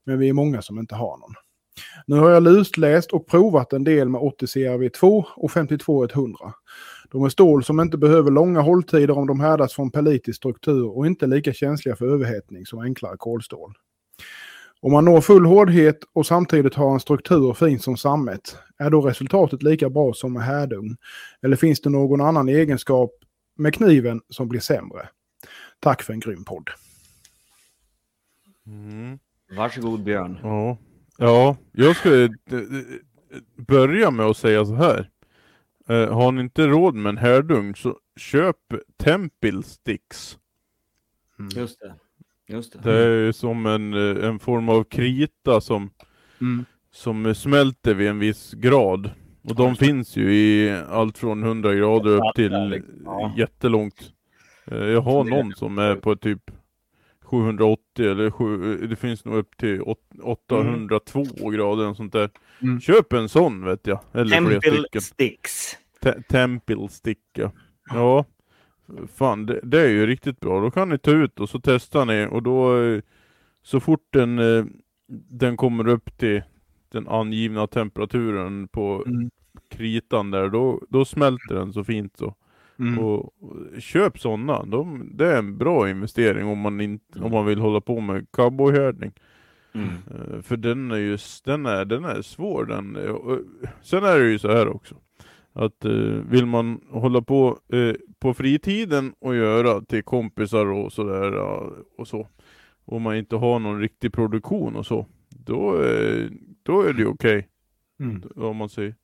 Men vi är många som inte har någon. Nu har jag lusläst och provat en del med 80 CRV2 och 52-100. De är stål som inte behöver långa hålltider om de härdas från pelitisk struktur och inte lika känsliga för överhettning som enklare kolstål. Om man når full hårdhet och samtidigt har en struktur fin som sammet, är då resultatet lika bra som med härdugn? Eller finns det någon annan egenskap med kniven som blir sämre? Tack för en grym podd. Mm. Varsågod Björn. Ja. Ja, jag ska eh, börja med att säga så här. Eh, har ni inte råd med en härdugn så köp Temple Sticks. Just det. Just det. Det är som en, eh, en form av krita som, Mm. som smälter vid en viss grad. Och de finns ju i allt från 100 grader upp till Ja. jättelångt. Eh, Jag har någon som är på typ 780 eller sju, det finns nog upp till åt- 802 grader och sånt där. Mm. Köp en sån vet jag. Eller Temple. Sticks. Te- Temple stick ja. Ja. Fan det, det är ju riktigt bra. Då kan ni ta ut och så testar ni och då eh, så fort den, eh, den kommer upp till den angivna temperaturen på Mm. kritan där, då, då smälter den så fint så. Mm. Och, och köp sådana. De, det är en bra investering om man, inte, om man vill hålla på med cowboyhärdning. Mm. Eh, För den är ju s- den är, den är svår. Den, och, sen är det ju så här också. Att eh, vill man hålla på på fritiden och göra till kompisar och sådär och så. Om man inte har någon riktig produktion och så. Då, då är det okej. Mm. Om man säger.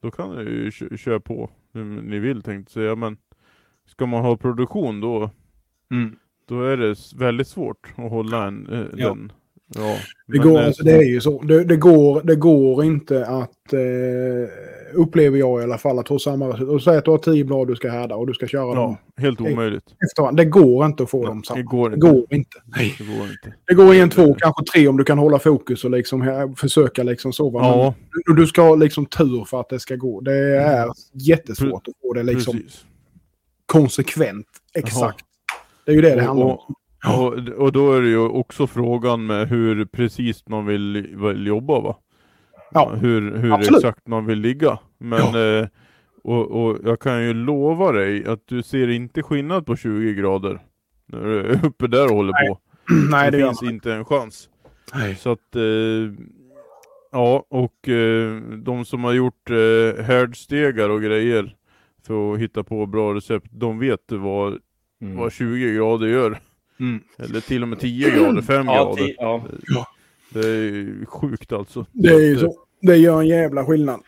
Då kan ni ju kö- köra på ni vill tänkte säga. Men ska man ha produktion då, Mm. då är det väldigt svårt att hålla en, eh, Ja. den. Ja, Det, går, eh, alltså, det är ju så. Det, det, går, det går inte att, eh, upplever jag i alla fall, att ha samma resultat. Säg att du har tio blad du ska härda och du ska köra dem Ja, helt omöjligt. efterhand. Det går inte att få dem Det samma. går Det inte. går inte. Nej. Det går inte. Det går en, två, kanske tre om du kan hålla fokus och liksom här, försöka liksom så. va. Men Ja, du, ska ha liksom tur för att det ska gå. Det är jättesvårt att få det liksom precis. konsekvent. Exakt. Det är ju det det handlar om. Och, och, då är det ju också frågan med hur precis man vill, vill jobba va? Ja, hur hur absolut. exakt man vill ligga. Men eh, och, och jag kan ju lova dig att du ser inte skillnad på 20 grader. När du är uppe där och håller Nej, på. nej det det finns inte en chans. Nej. Så att eh, Ja, och eh, de som har gjort eh, härdstegar och grejer för att hitta på bra recept, de vet vad, Mm. vad 20 grader gör. Mm. Eller till och med 10 grader, 5 Ja, grader. ja. Det är sjukt alltså. Det är ju så. Det gör en jävla skillnad.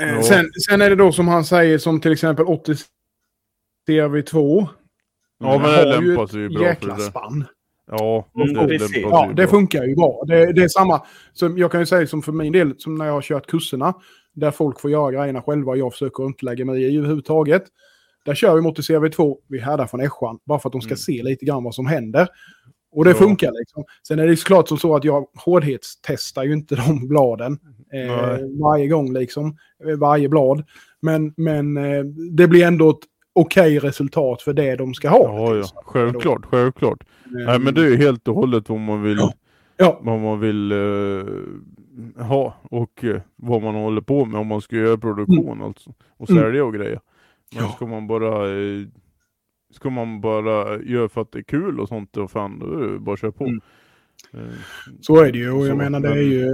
Eh, Ja. sen, sen är det då som han säger, som till exempel 80 CV2. Ja, men det har ju lämpar sig ju bra för jäkla det. spann. Ja, Mm, det precis. Ja, det funkar ju bra. Det, det är samma. Som jag kan ju säga som för min del, som när jag har kört kurserna, där folk får göra grejerna själva och jag försöker inte lägga mig i överhuvudtaget. Där kör vi mot CV2, vi härdar från Eschan, bara för att de ska Mm. se lite grann vad som händer. Och det Ja. funkar liksom. Sen är det såklart som så att jag hårdhetstestar ju inte de bladen eh, varje gång liksom, eh, varje blad. Men, men eh, det blir ändå ett okej resultat för det de ska ha. Ja, ja. Självklart, självklart. Eh, Nej, men det är ju helt och hållet vad man vill, Ja. Ja, vad man vill eh, ha och eh, vad man håller på med om man ska göra produktion alltså. Och Mm. sälja och grejer. Men Ja. ska man bara eh, Ska man bara göra för att det är kul och sånt och fan då bara köra på. Mm. Eh, Så är det ju. Och jag menar, det är ju,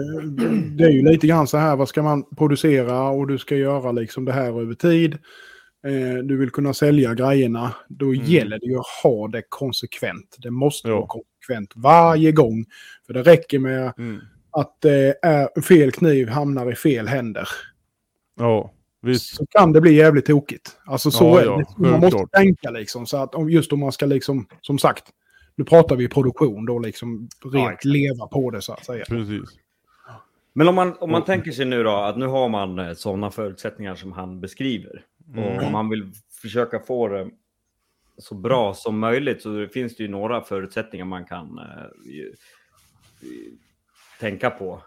det är ju lite grann så här, vad ska man producera och du ska göra liksom det här över tid. Eh, du vill kunna sälja grejerna. Då Mm. gäller det ju att ha det konsekvent. Det måste Ja. vara konsekvent varje gång. För det räcker med Mm. att är fel kniv hamnar i fel händer. Ja, visst. Så kan det bli jävligt tokigt. Alltså så Ja, är ja, det. Man måste självklart. tänka liksom. Så att om, just om man ska liksom, som sagt, nu pratar vi produktion då liksom rent exakt. leva på det så att säga. Precis. Men om man, om man Och- tänker sig nu då att nu har man sådana förutsättningar som han beskriver. Och Mm. om man vill försöka få det så bra som möjligt så finns det ju några förutsättningar man kan eh, ju, ju, tänka på.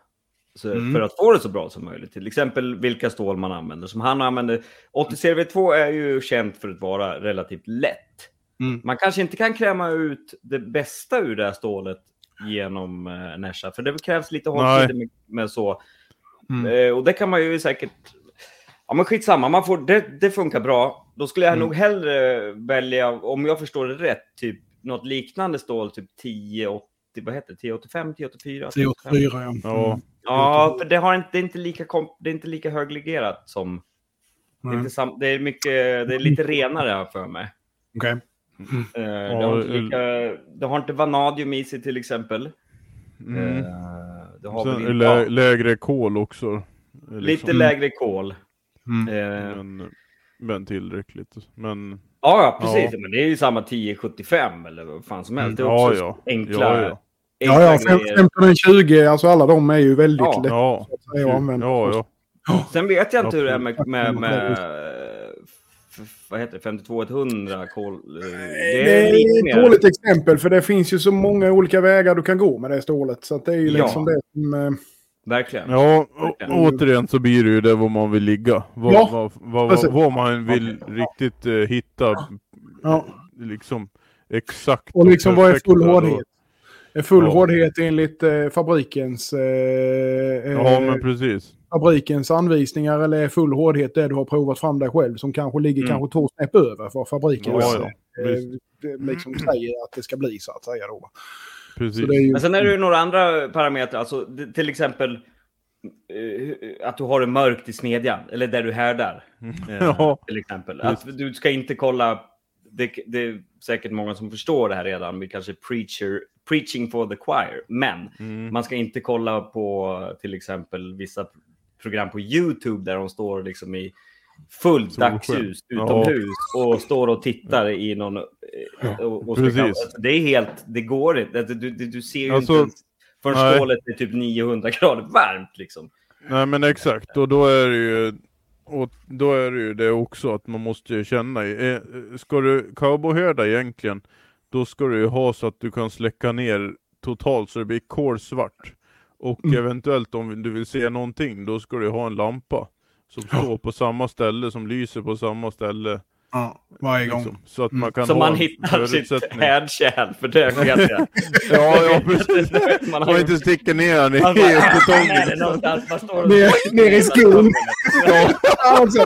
Så Mm. För att få det så bra som möjligt. Till exempel vilka stål man använder. Som han använder. 80 CRV2 är ju känt för att vara relativt lätt. Mm. Man kanske inte kan kräma ut det bästa ur det här stålet genom eh, Nesha. För det krävs lite hålltider med, med så. Mm. Eh, och det kan man ju säkert... Ja men skitsamma, man får, det, det funkar bra. Då skulle jag Mm. nog hellre välja, om jag förstår det rätt, typ något liknande stål, typ 1080, vad heter det? 1085, 1084? 384 ja. Ja, Mm. Ja, för det, har inte, det, är inte lika det är inte lika höglegerat som... Det är, Mm. inte sam, det är, mycket, det är lite renare för mig. Okej. Eh, det, Ja, har inte eh, lika, det har inte vanadium i sig till exempel. mm. Eh, det har Sen lä ja, lägre kol också. eh, lite liksom. lägre kol. Mm. Eh, Men, men tillräckligt. Men Ja, ja, precis. Ja. Men det är ju samma 1075 eller vad fan som helst. Det är ja, också ja. enkla, Ja, ja. Ja, ja, enkla fem- grejer. 1520, alltså alla de är ju väldigt Ja. lätta Ja, att säga använda. ja, ja. Sen vet jag inte hur det är med, med, med f- vad heter det, 52100 kol. eh, Det Det är lite är ett dåligt exempel för det finns ju så många olika vägar du kan gå med det stålet. Så att det är ju Ja. liksom det som... eh, Verkligen. Ja, och, återigen så blir det ju det vad man vill ligga. Vad, Ja, vad, vad, precis. vad, vad man vill riktigt eh, hitta. Ja. Liksom exakt. Och liksom vad är full hårdhet? Är full Ja. hårdhet enligt eh, fabrikens, eh, Ja eh, men precis. fabrikens anvisningar eller full hårdhet det du har provat fram dig själv som kanske ligger Mm. kanske två snäpp över vad fabriken Ja, eh, ja, det liksom säger att det ska bli så att säga då. precis. Så det är ju, Men sen är det ju några andra parametrar, alltså det- till exempel eh, att du har det mörkt i smedjan, eller där du härdar. eh, Ja, till exempel. Att du ska inte kolla, det, det är säkert många som förstår det här redan, vi kanske preacher, preaching for the choir, men Mm. man ska inte kolla på till exempel vissa program på YouTube där de står liksom i fullt dagsljus Ja. utomhus och står och tittar i någon... eh, Och, och Precis. alltså, det är helt, det går inte. Du, du, du ser ju Alltså, inte ens förrän nej. stålet är typ 900 grader varmt liksom. Nej men exakt, och då är det ju och då är det ju det också att man måste ju känna eh, Ska du cowboyhärda egentligen, då ska du ju ha så att du kan släcka ner totalt så det blir kolsvart. Och Mm. eventuellt om du vill se någonting, då ska du ha en lampa som står på samma ställe, som lyser på samma ställe. Ja, varje gång. Liksom, så att man kan Så man hittar sitt härdkärl, för det vet jag. Ja, ja precis. Man har Man inte sticker ner den i "Ah, betongen. Ner- ner i skon. Ja, Alltså,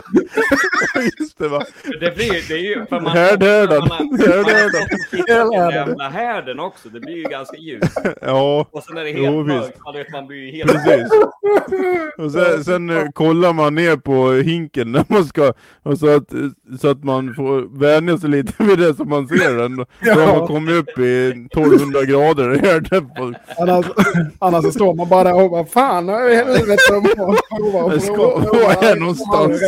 just det va. Det blir det är ju... För man, Härdhärdan. jävla härden också. Det blir ju ganska ljust. Ja, Och sen är det Jo, helt visst. mörkt. Man blir ju helt... precis. Och sen, sen eh, kollar man ner på hinken när man ska, och så att, så att man får vänja sig lite vid det så man ser den. Då Ja. har man kommit upp i 1200 grader i annars, annars så står man bara där och bara fan i helvete. Det ska vara här någonstans.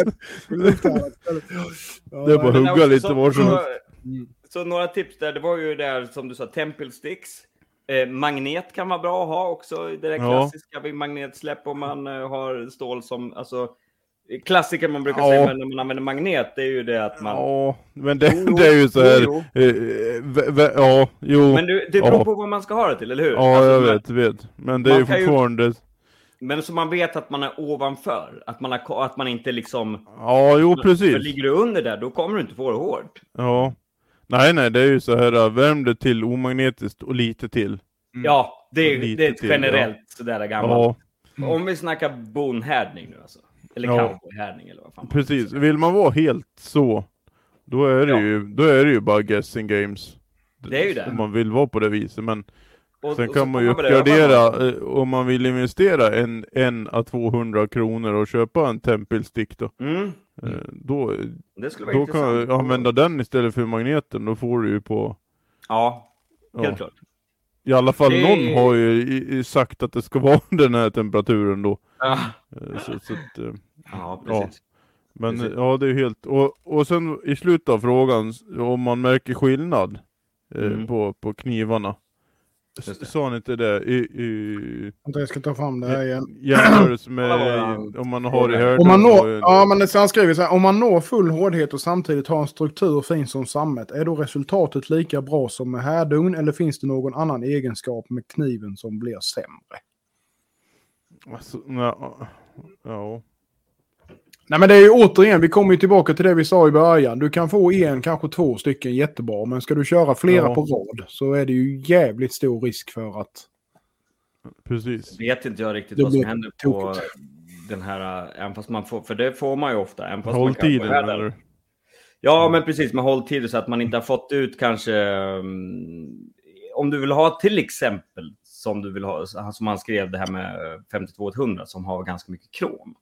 Det är bara Men hugga lite var som helst. Så, så några tips där. Det var ju där som du sa, Temple Sticks. Eh, magnet kan vara bra att ha också. Det där Ja. klassiska vid magnetsläpp om man eh, har stål som... Alltså, klassiker man brukar Ja. säga när man använder magnet, det är ju det att man... Ja, men det, Jo, det är ju så här. jo, eh, eh, Ja, jo. Men du, det beror Ja. på vad man ska ha det till, eller hur? Ja, Alltså, jag men- vet, vet. Men det är man ju fortfarande... Men så man vet att man är ovanför. Att man, har, att man inte liksom... Ja, jo För precis. ligger du under där, då kommer du inte få det hårt. Ja. Nej, nej, det är ju så här, äh, värm det till omagnetiskt och lite till. Ja, det är, det är ett till, generellt sådär gammalt. Ja, Om vi snackar bonhärdning nu alltså. Eller Ja. cowboyhärdning eller vad fan man precis. säger. Vill man vara helt så, då är det, Ja. ju, då är det ju bara guessing games. Det är ju det. Om man vill vara på det viset, men Och- sen och kan man ju uppgradera, eh, om man vill investera en, en à 200 kronor och köpa en tempelstick då. Mm, eh, Då, då kan du använda den istället för magneten, då får du ju på Ja, helt ja. klart. I alla fall Det- någon har ju sagt att det ska vara den här temperaturen då. Ja, Eh, Så, så att, ja precis. Men Precis. ja, det är helt... Och, och sen i slutet av frågan, om man märker skillnad eh, Mm. på, på knivarna. Det. Sa ni inte det? I, i Vänta, Jag ska ta fram det här igen. jämförelse med han- om man har i härden Om man och- når, ja, men det- han skriver så här, om man når full hårdhet och samtidigt har en struktur fin som sammet, är då resultatet lika bra som med härdugn eller finns det någon annan egenskap med kniven som blir sämre? Alltså, ja, ja. Nej men det är ju återigen, vi kommer ju tillbaka till det vi sa i början. Du kan få en, kanske två stycken jättebra, men ska du köra flera Ja. på rad så är det ju jävligt stor risk för att... Precis. Vet inte jag riktigt Det vad som händer på tokigt. den här, även fast man får, för det får man ju ofta. Även fast man eller? Ja, men precis med hålltider så att man inte har fått ut kanske... mm, om du vill ha till exempel som du vill ha, som han skrev det här med 52100 som har ganska mycket krom.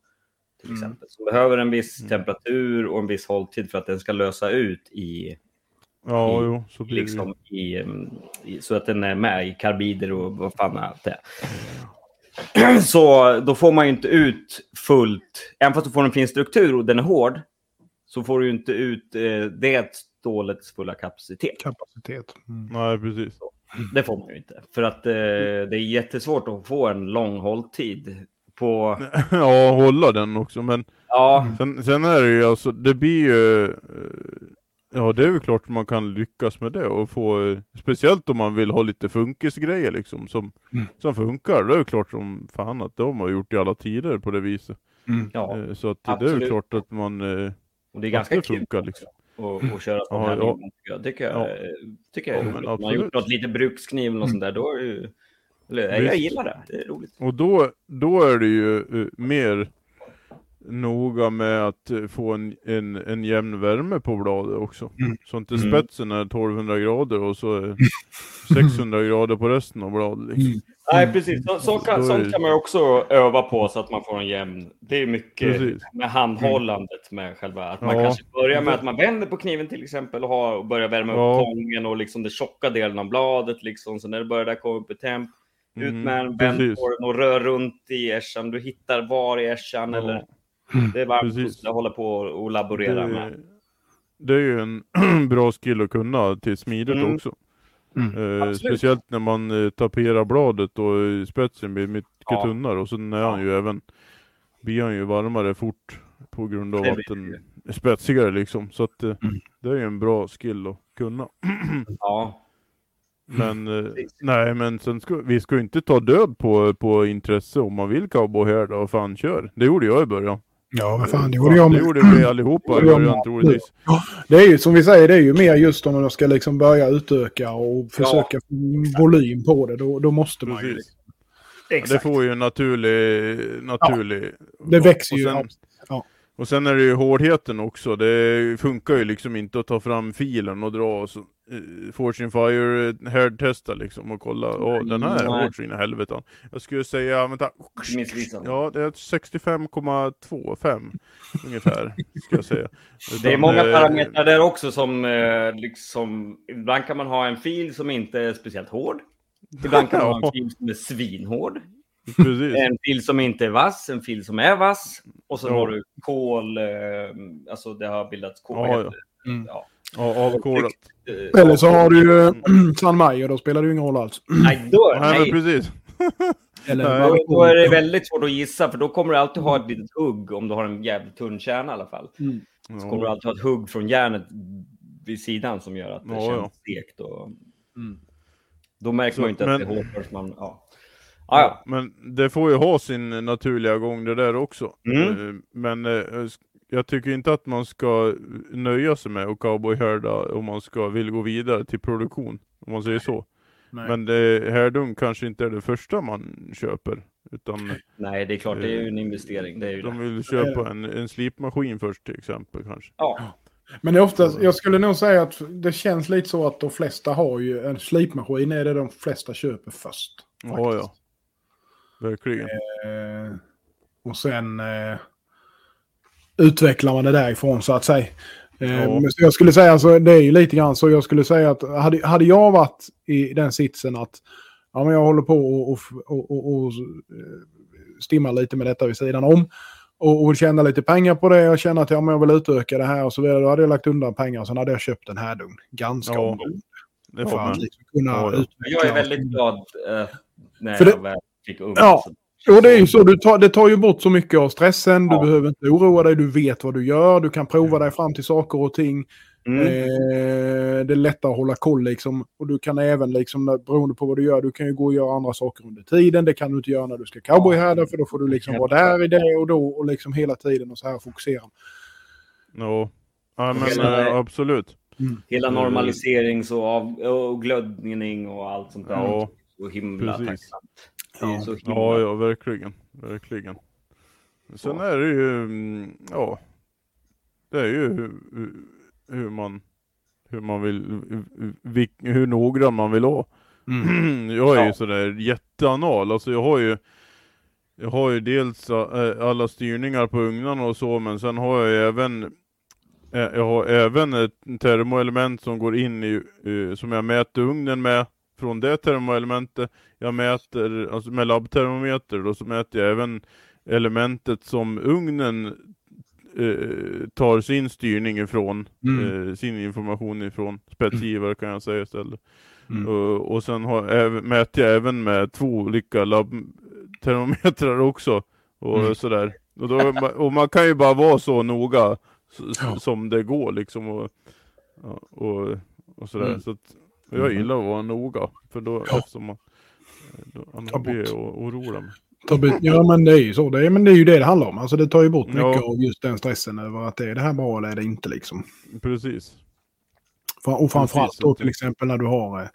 Till Mm. exempel. Som behöver en viss temperatur och en viss hålltid för att den ska lösa ut i, Ja, I- jo. Så blir det. liksom, i, mm, i, så att den är med i karbider och vad fan allt det är. Så då får man ju inte ut fullt, även fast du får en fin struktur och den är hård, så får du ju inte ut eh, det stålets fulla kapacitet. Kapacitet. Mm. Nej, precis. Det får man ju inte. För att eh, det är jättesvårt att få en lång hålltid på... Ja, hålla den också, men Ja, sen, sen är det ju alltså, det blir ju... eh, Ja, det är ju klart man kan lyckas med det och få, speciellt om man vill ha lite funkisgrejer liksom som, Mm. som funkar. Det är ju klart som fan att de har gjort i alla tider på det viset. ja. Eh, Så att det är ju Absolut. klart att man, eh, och det är ganska det kul. funkar också. liksom. och, och köra sån Ja, här. ja. Jag tycker jag, Ja. tycker jag Ja, man har absolut. gjort något lite brukskniv och sånt där, då är det ju... Eller, jag gillar det. Det är roligt. Och då, då är det ju eh, mer noga med att eh, få en, en, en jämn värme på bladet också. Mm. Så inte Mm. spetsen är 1200 grader och så är 600 grader på resten av bladet. Liksom. Nej, precis. Så, så kan, är det- sånt kan man ju också öva på så att man får en jämn... Det är mycket Precis. med handhållandet med själva... Att man Ja. kanske börjar med att man vänder på kniven till exempel och, har, och börjar värma upp Ja. tången och liksom den tjocka delen av bladet. Liksom. Så när det börjar där komma upp i temp, ut Mm, med en, den och rör runt i ässjan. Du hittar var i ässjan Ja. eller... Det är varmt Precis. att hålla på och laborera med. Det, det är ju en bra skill att kunna till smidet Mm. också. Mm. Eh, speciellt när man eh, taperar bladet och spetsen blir mycket Ja. tunnare och sen är han ju även blir han ju varmare fort på grund av Det att den är spetsigare liksom. Så att eh, Mm. det är ju en bra skill att kunna. Ja. Men eh, Precis. nej, men sen ska, vi ska ju inte ta död på, på intresse om man vill cowboyhärda och fan kör. Det gjorde jag i början. Ja, vad fan, det gjorde jag det med. gjorde vi allihopa jag början med. troligtvis. Det är ju som vi säger, det är ju mer just om man ska liksom börja utöka och försöka få volym på det. Då, då måste man ju. Precis. Liksom. Det får ju en naturlig... naturlig Det växer och ju. sen, ja. och sen är det ju hårdheten också. Det funkar ju liksom inte att ta fram filen och dra och så, eh, Fortune Fire härdtesta liksom och kolla. Ja, den här är Nej. hård så in i helvete. Jag skulle säga, vänta. Ja, det är 65,25 ungefär, ska jag säga. Det är Utan, många eh, parametrar där också som eh, liksom, ibland kan man ha en fil som inte är speciellt hård. Ibland kan man ha en fil som är svinhård. Precis. En fil som inte är vass, en fil som är vass. Och så Ja. har du kol, eh, alltså det har bildats kol. Ja. Mm. Ja. Ja, avkolat. Eh, Eller så har du ju San Mayer, då spelar det ju ingen roll alls. Nej, då, Nej, nej. precis. Eller, Nej. Då, då är det väldigt svårt att gissa, för då kommer du alltid ha ett litet hugg om du har en jävligt tunn kärna i alla fall. Mm. Så kommer du alltid ha ett hugg från järnet vid sidan som gör att det Ja, känns ja. stekt. Och... Mm. Då märker Så, man ju inte men- att det är hårt förrän man... Ja. Ah, ja. Men det får ju ha sin naturliga gång det där också. Mm. Eh, Men eh, jag tycker inte att man ska nöja sig med att cowboyhärda om man ska vill gå vidare till produktion. Om man säger så. Nej. Men det, härdung kanske inte är det första man köper. Utan Nej, det är klart, det är ju en investering. Det är ju de det. vill köpa en, en slipmaskin först till exempel kanske. Ja. Men det är ofta, jag skulle nog säga att det känns lite så att de flesta har ju en slipmaskin är det de flesta köper först. Ja, faktiskt. ja. Verkligen. Eh, och sen eh, utvecklar man det därifrån så att säga. Eh, Ja. jag skulle säga, alltså, det är ju lite grann så jag skulle säga att hade, hade jag varit i den sitsen att ja, men jag håller på och, och, och, och, och eh, stimmar lite med detta vid sidan om och, och tjäna lite pengar på det och känna att ja, men jag vill utöka det här och så vidare. Då hade jag lagt undan pengar och sen hade jag köpt en här dugn ganska Ja, omgående. Det För får att man. liksom kunna Ja. Jag är väldigt glad eh, när För det- jag väl fick unga. Ja. Och det är ju så, du tar, det tar ju bort så mycket av stressen, du Ja. behöver inte oroa dig, du vet vad du gör, du kan prova dig fram till saker och ting. Mm. Eh, det är lättare att hålla koll liksom. Och du kan även, liksom, beroende på vad du gör, du kan ju gå och göra andra saker under tiden. Det kan du inte göra när du ska cowboyhärda, för då får du liksom vara där i det och då och liksom hela tiden och så här fokusera. Ja, ja men Hela- eh, absolut. Hela Mm. normaliserings och, av, och glödning och allt sånt där. Ja, så himla precis. tacksamt. Ja. så himla... Ja, ja, verkligen. Verkligen. Sen är det ju, mm, ja, det är ju hur, man, hur man vill, vil- hur noggrann man vill ha. Jag är ju Ja. sådär jätteanal, alltså jag har ju jag har ju dels äh, alla styrningar på ugnarna och så, men sen har jag ju även jag har även ett termoelement som går in i, eh, som jag mäter ugnen med från det termoelementet. Jag mäter, alltså med labbtermometer, då så mäter jag även elementet som ugnen eh, tar sin styrning ifrån, Mm. eh, sin information ifrån, spetsgivare kan jag säga istället. Mm. Och, och sen har, mäter jag även med två olika labbtermometrar också. Och Mm. sådär. Och, då, och man kan ju bara vara så noga som det går liksom. Och, och, och sådär. Mm. Så att, jag gillar att vara noga. För då, Ja. eftersom man, då, annars Ta blir bort. jag orolig. Ja, men det är ju så. Det är, men det är ju det det handlar om. Alltså det tar ju bort mycket Ja. av just den stressen över att det är det här bra eller är det inte liksom. Precis. Och framförallt då till exempel när du har eh,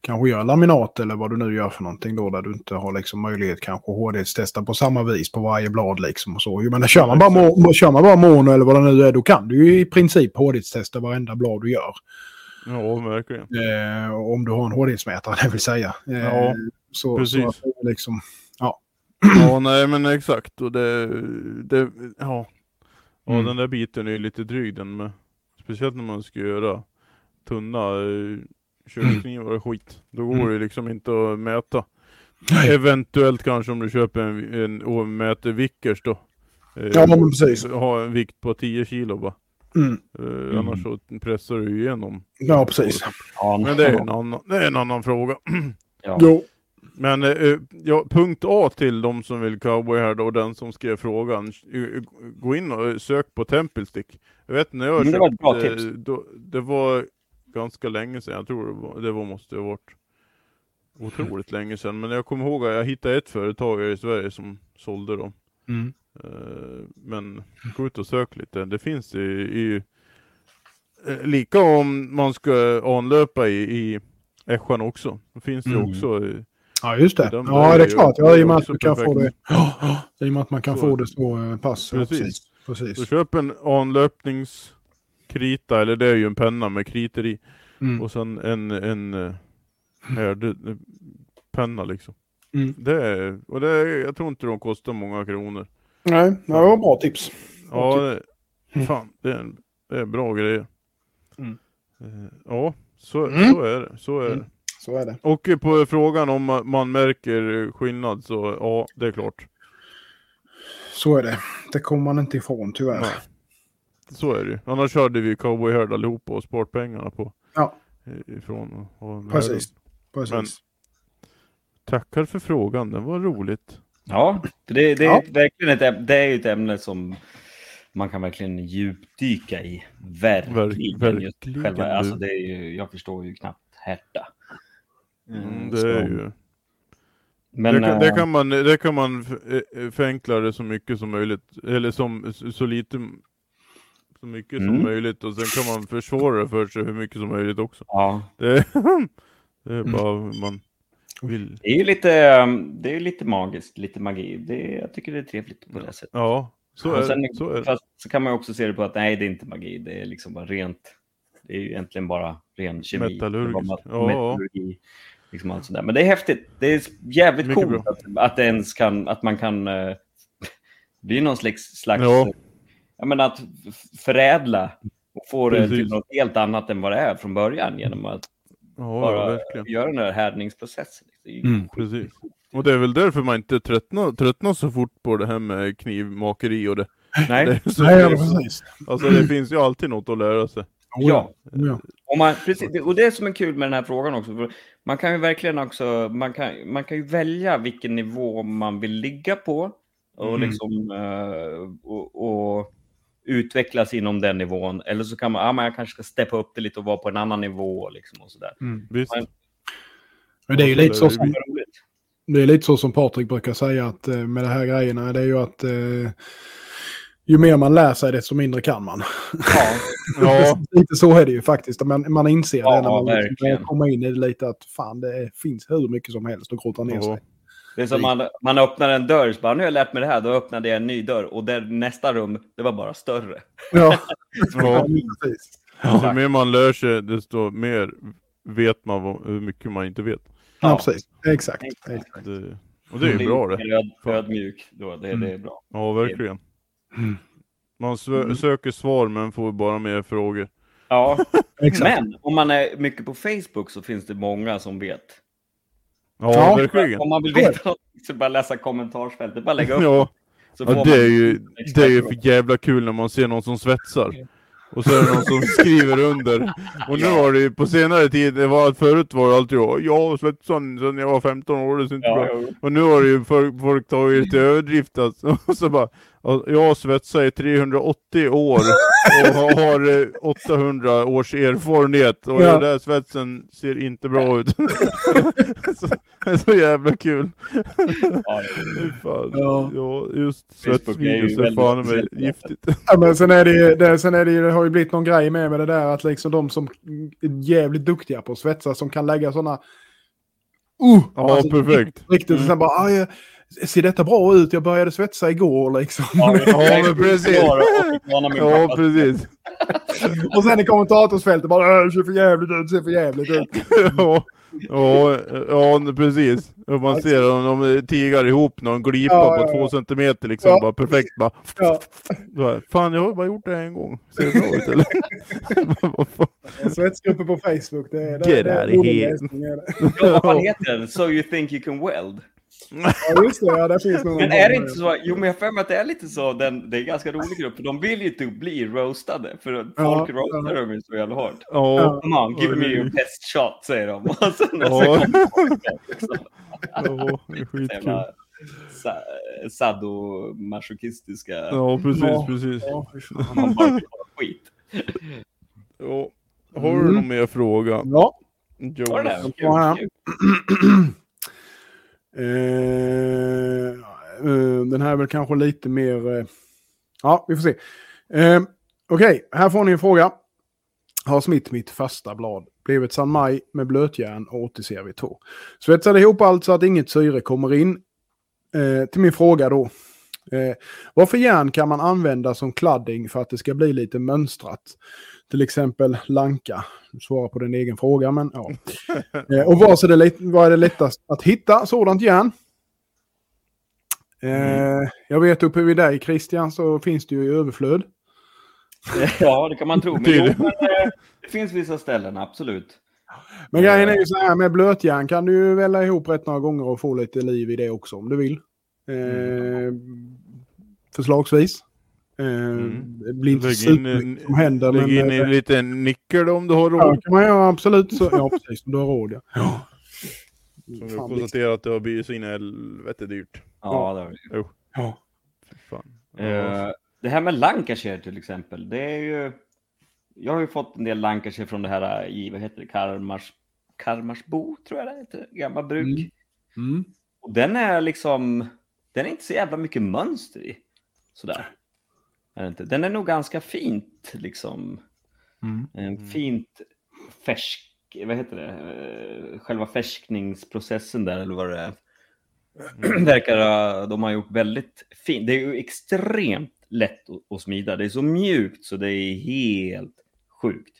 kanske gör laminat eller vad du nu gör för någonting då där du inte har liksom möjlighet kanske att HD-testa på samma vis på varje blad liksom och så. Men kör man, bara, kör man bara mono eller vad det nu är då kan du ju i princip HD-testa varenda blad du gör. Ja, verkligen. Eh, om du har en HD-mätare det vill säga. Eh, Ja, så, precis. Så liksom, Ja, nej men exakt. Och det, det ja. Ja, Mm. den där biten är lite dryg den med. Speciellt när man ska göra tunna eh, köksknivar och skit. Då går Mm. det liksom inte att mäta. Nej. Eventuellt kanske om du köper en, en och mäter Vickers då. Eh, Ja, men precis. Ha en vikt på 10 kilo bara. Mm. Eh, Annars så pressar du igenom. Ja, precis. Ja, Men det är en annan, det är en annan fråga. ja. Jo. Men eh, ja, punkt A till de som vill cowboy här då, den som skrev frågan. Eh, Gå in och sök på Temple Stick. Jag vet när jag Mm, det var ett bra köpte, tips. eh, Då, det var ganska länge sedan, jag tror det var, det var måste ha varit otroligt länge sedan. Men jag kommer ihåg att jag hittade ett företag i Sverige som sålde dem. Mm. Eh, Men gå ut och sök lite. Det finns i, i eh, lika om man ska anlöpa i, i Ässjan också. Det finns det Mm. också. i- Ja, just det. De Ja, det är ju- klart. Ja, i och med att du kan få det. Ja, I och med att man kan Så- få det så eh, pass. Ja, Precis. precis. Så köp en anlöpningskrita, eller det är ju en penna med kritor i. Mm. Och sen en, en eh, härde, penna liksom. Mm. Det är, och det är, jag tror inte de kostar många kronor. Nej, det var bra tips. Ja, det, fan, det är, en, det är bra grejer. Mm. Eh, Ja, så, Mm. så är det. Så är Mm. det. Så är det. Och på frågan om ma- man märker skillnad så ja, det är klart. Så är det. Det kommer man inte ifrån tyvärr. Nej. Så är det ju. Annars hade vi cowboyhärd allihopa och sparat pengarna på. Ja. Ifrån och, och Precis. Precis. Men- Tackar för frågan, det var roligt. Ja, för det, det, är Ja. verkligen ett, det är ju ett ämne som man kan verkligen djupdyka i. Verkligen. Verkligen, själva, alltså det är ju, jag förstår ju knappt härta. Mm, så- det är ju... Men, det, kan, det, eh, kan man, det kan man f- eh, förenkla det så mycket som möjligt. Eller som, så så lite så mycket som Mm. möjligt. Och sen kan man försvåra det för sig hur mycket som möjligt också. ja, Det, det är bara man vill. det är ju lite, det är lite magiskt, lite magi. Det, jag tycker det är trevligt på det sättet. Ja, så är, sen- det, så är det. Fast så kan man också se det på att nej, det är inte magi. Det är liksom bara rent. Det är ju egentligen bara ren kemi. Det mat- Ja. Metallurgi. Liksom allt sådär. Men det är häftigt. Det är jävligt Mycket coolt att, att, det ens kan, att man kan eh, bli någon slags, slags Ja. jag menar, att förädla och få det till något helt annat än vad det är från början genom att Ja, bara verkligen. göra den här härdningsprocessen. Det är ju Mm, Precis. Och det är väl därför man inte tröttnar, tröttnar så fort på det här med knivmakeri och det. Nej, det, är så, Nej, det, precis. alltså det finns ju alltid något att lära sig. ja. ja. Och, man, precis, och det är som är kul med den här frågan också. för Man kan ju verkligen också, man kan, man kan ju välja vilken nivå man vill ligga på och, Mm. liksom, eh, och, och utvecklas inom den nivån. Eller så kan man, ja, men jag kanske ska steppa upp det lite och vara på en annan nivå. Liksom, och sådär. Mm. Men- Men det är ju lite så som Det är lite så som Patrik brukar säga att eh, med de här grejerna, det är ju att eh, ju mer man lär sig desto mindre kan man. Ja, Ja, lite så är det ju faktiskt. Man, man inser Ja, det när man liksom verkligen. komma in i det lite att fan det finns hur mycket som helst att grotta ner Ja. sig. Det är som man, man öppnar en dörr, så bara, nu har jag lärt mig det här, då öppnade jag en ny dörr och där nästa rum, det var bara större. Ja, ja. precis. Ju mer man lär sig desto mer vet man vad, hur mycket man inte vet. Ja, Ja. precis. Exakt. Exakt. Det, och det är ju bra det. Öd, ödmjuk, då, det, det är bra. Ja, verkligen. Mm. Man sö- söker svar men får bara mer frågor. Ja, men om man är mycket på Facebook så finns det många som vet. Ja, Ja. verkligen. Om man vill veta något så bara läsa kommentarsfältet, bara lägga upp. Ja, Så ja det är ju det är ju för jävla kul när man ser någon som svetsar. Och så är det någon som skriver under. Och nu har det ju på senare tid, det var, förut var det alltid jag har svetsat sen jag var 15 år, det ser inte Ja, bra. jo. Och nu har det ju folk, folk tagit det till överdrift alltså. Och så bara, Jag har svetsat i 380 år och har- har eh, 800 års erfarenhet och Ja. den där svetsen ser inte bra ut. så, det är så jävla kul. Ja, Fan. Ja. Ja, just Facebook är fan med speciellt. giftigt. Ja, men sen är det, ju- det, sen är det, ju- det har ju blivit någon grej med, med det där att liksom de som är jävligt duktiga på att svetsa som kan lägga sådana... Uh, Ja, perfekt. Riktigt, och sen bara, "Ah, ja, ser detta bra ut? Jag började svetsa igår liksom. Ja, Ja, precis. Ja, precis. och sen i kommentatorsfältet bara, "Äh, det ser för jävligt ut, det ser för jävligt ut. Ja, ja, ja, precis. Och man ser om de tigar ihop någon glipa Ja, ja, på två centimeter liksom. Ja. Bara perfekt. Bara, Ja, bara, fan, jag har bara gjort det en gång. Ser det bra ut eller? Svetsgrupper på Facebook, det är det. Get det out of here. vad heter den? So you think you can weld? Ja, just det. Ja, där finns nog Men någon är det inte så? Jo, men jag för mig att det är lite så. Den, det är en ganska rolig grupp. För de vill ju typ bli roastade. För att Ja, folk roastar ja. dem ju så jävla hårt. Ja, Come on, give me your best shot, säger de. Och sen, Ja. sen kommer folk liksom. skitkul. Sadomasochistiska. Ja, precis, Ja. precis. Man bara skit. Ja. Har du Mm. någon mer fråga? Ja. Jonas? Var det det? Kul, Ja. kul. Eh, eh, Eh, eh, den här är väl kanske lite mer... Eh, ja, vi får se. Eh, Okej, här får ni en fråga. Har smitt mitt första blad. Blivit San Maj med blötjärn och 80 CRV2. Svetsade ihop allt så att inget syre kommer in. Eh, till min fråga då. Eh, vad för järn kan man använda som kladding för att det ska bli lite mönstrat? Till exempel lanka. Du svarar på din egen fråga, men ja. Eh, och vad är, det, vad är det lättast att hitta sådant järn? Eh, jag vet uppe vid dig Christian så finns det ju i överflöd. Ja, det kan man tro. Men, jo, men eh, det finns vissa ställen, absolut. Men grejen är ju så här med blötjärn kan du ju välla ihop rätt några gånger och få lite liv i det också om du vill. Eh, förslagsvis. Eh, Mm. Det blir inte Lägg in, supermycket som händer. lägg Men, in eh, en liten nickel om du har ja, råd. det kan man göra absolut. Så, ja, precis. Om du har råd ja. ja. Som vi Fan, konstaterar att det har blivit så in i helvete dyrt. Ja, det har vi. ja. Fy fan. Eh, det här med Lancashire till exempel, det är ju... Jag har ju fått en del Lancashire från det här i, vad heter det, Karmars, Karmarsbo, tror jag det heter, gamla bruk. Mm. Mm. Och den är liksom, den är inte så jävla mycket mönster i. Sådär. Är det inte? Den är nog ganska fint liksom. Mm. En fint färsk, vad heter det, Eh, själva färskningsprocessen där eller vad det är. Verkar ha- de har gjort väldigt fint. Det är ju extremt lätt att, smida. Det är så mjukt så det är helt sjukt.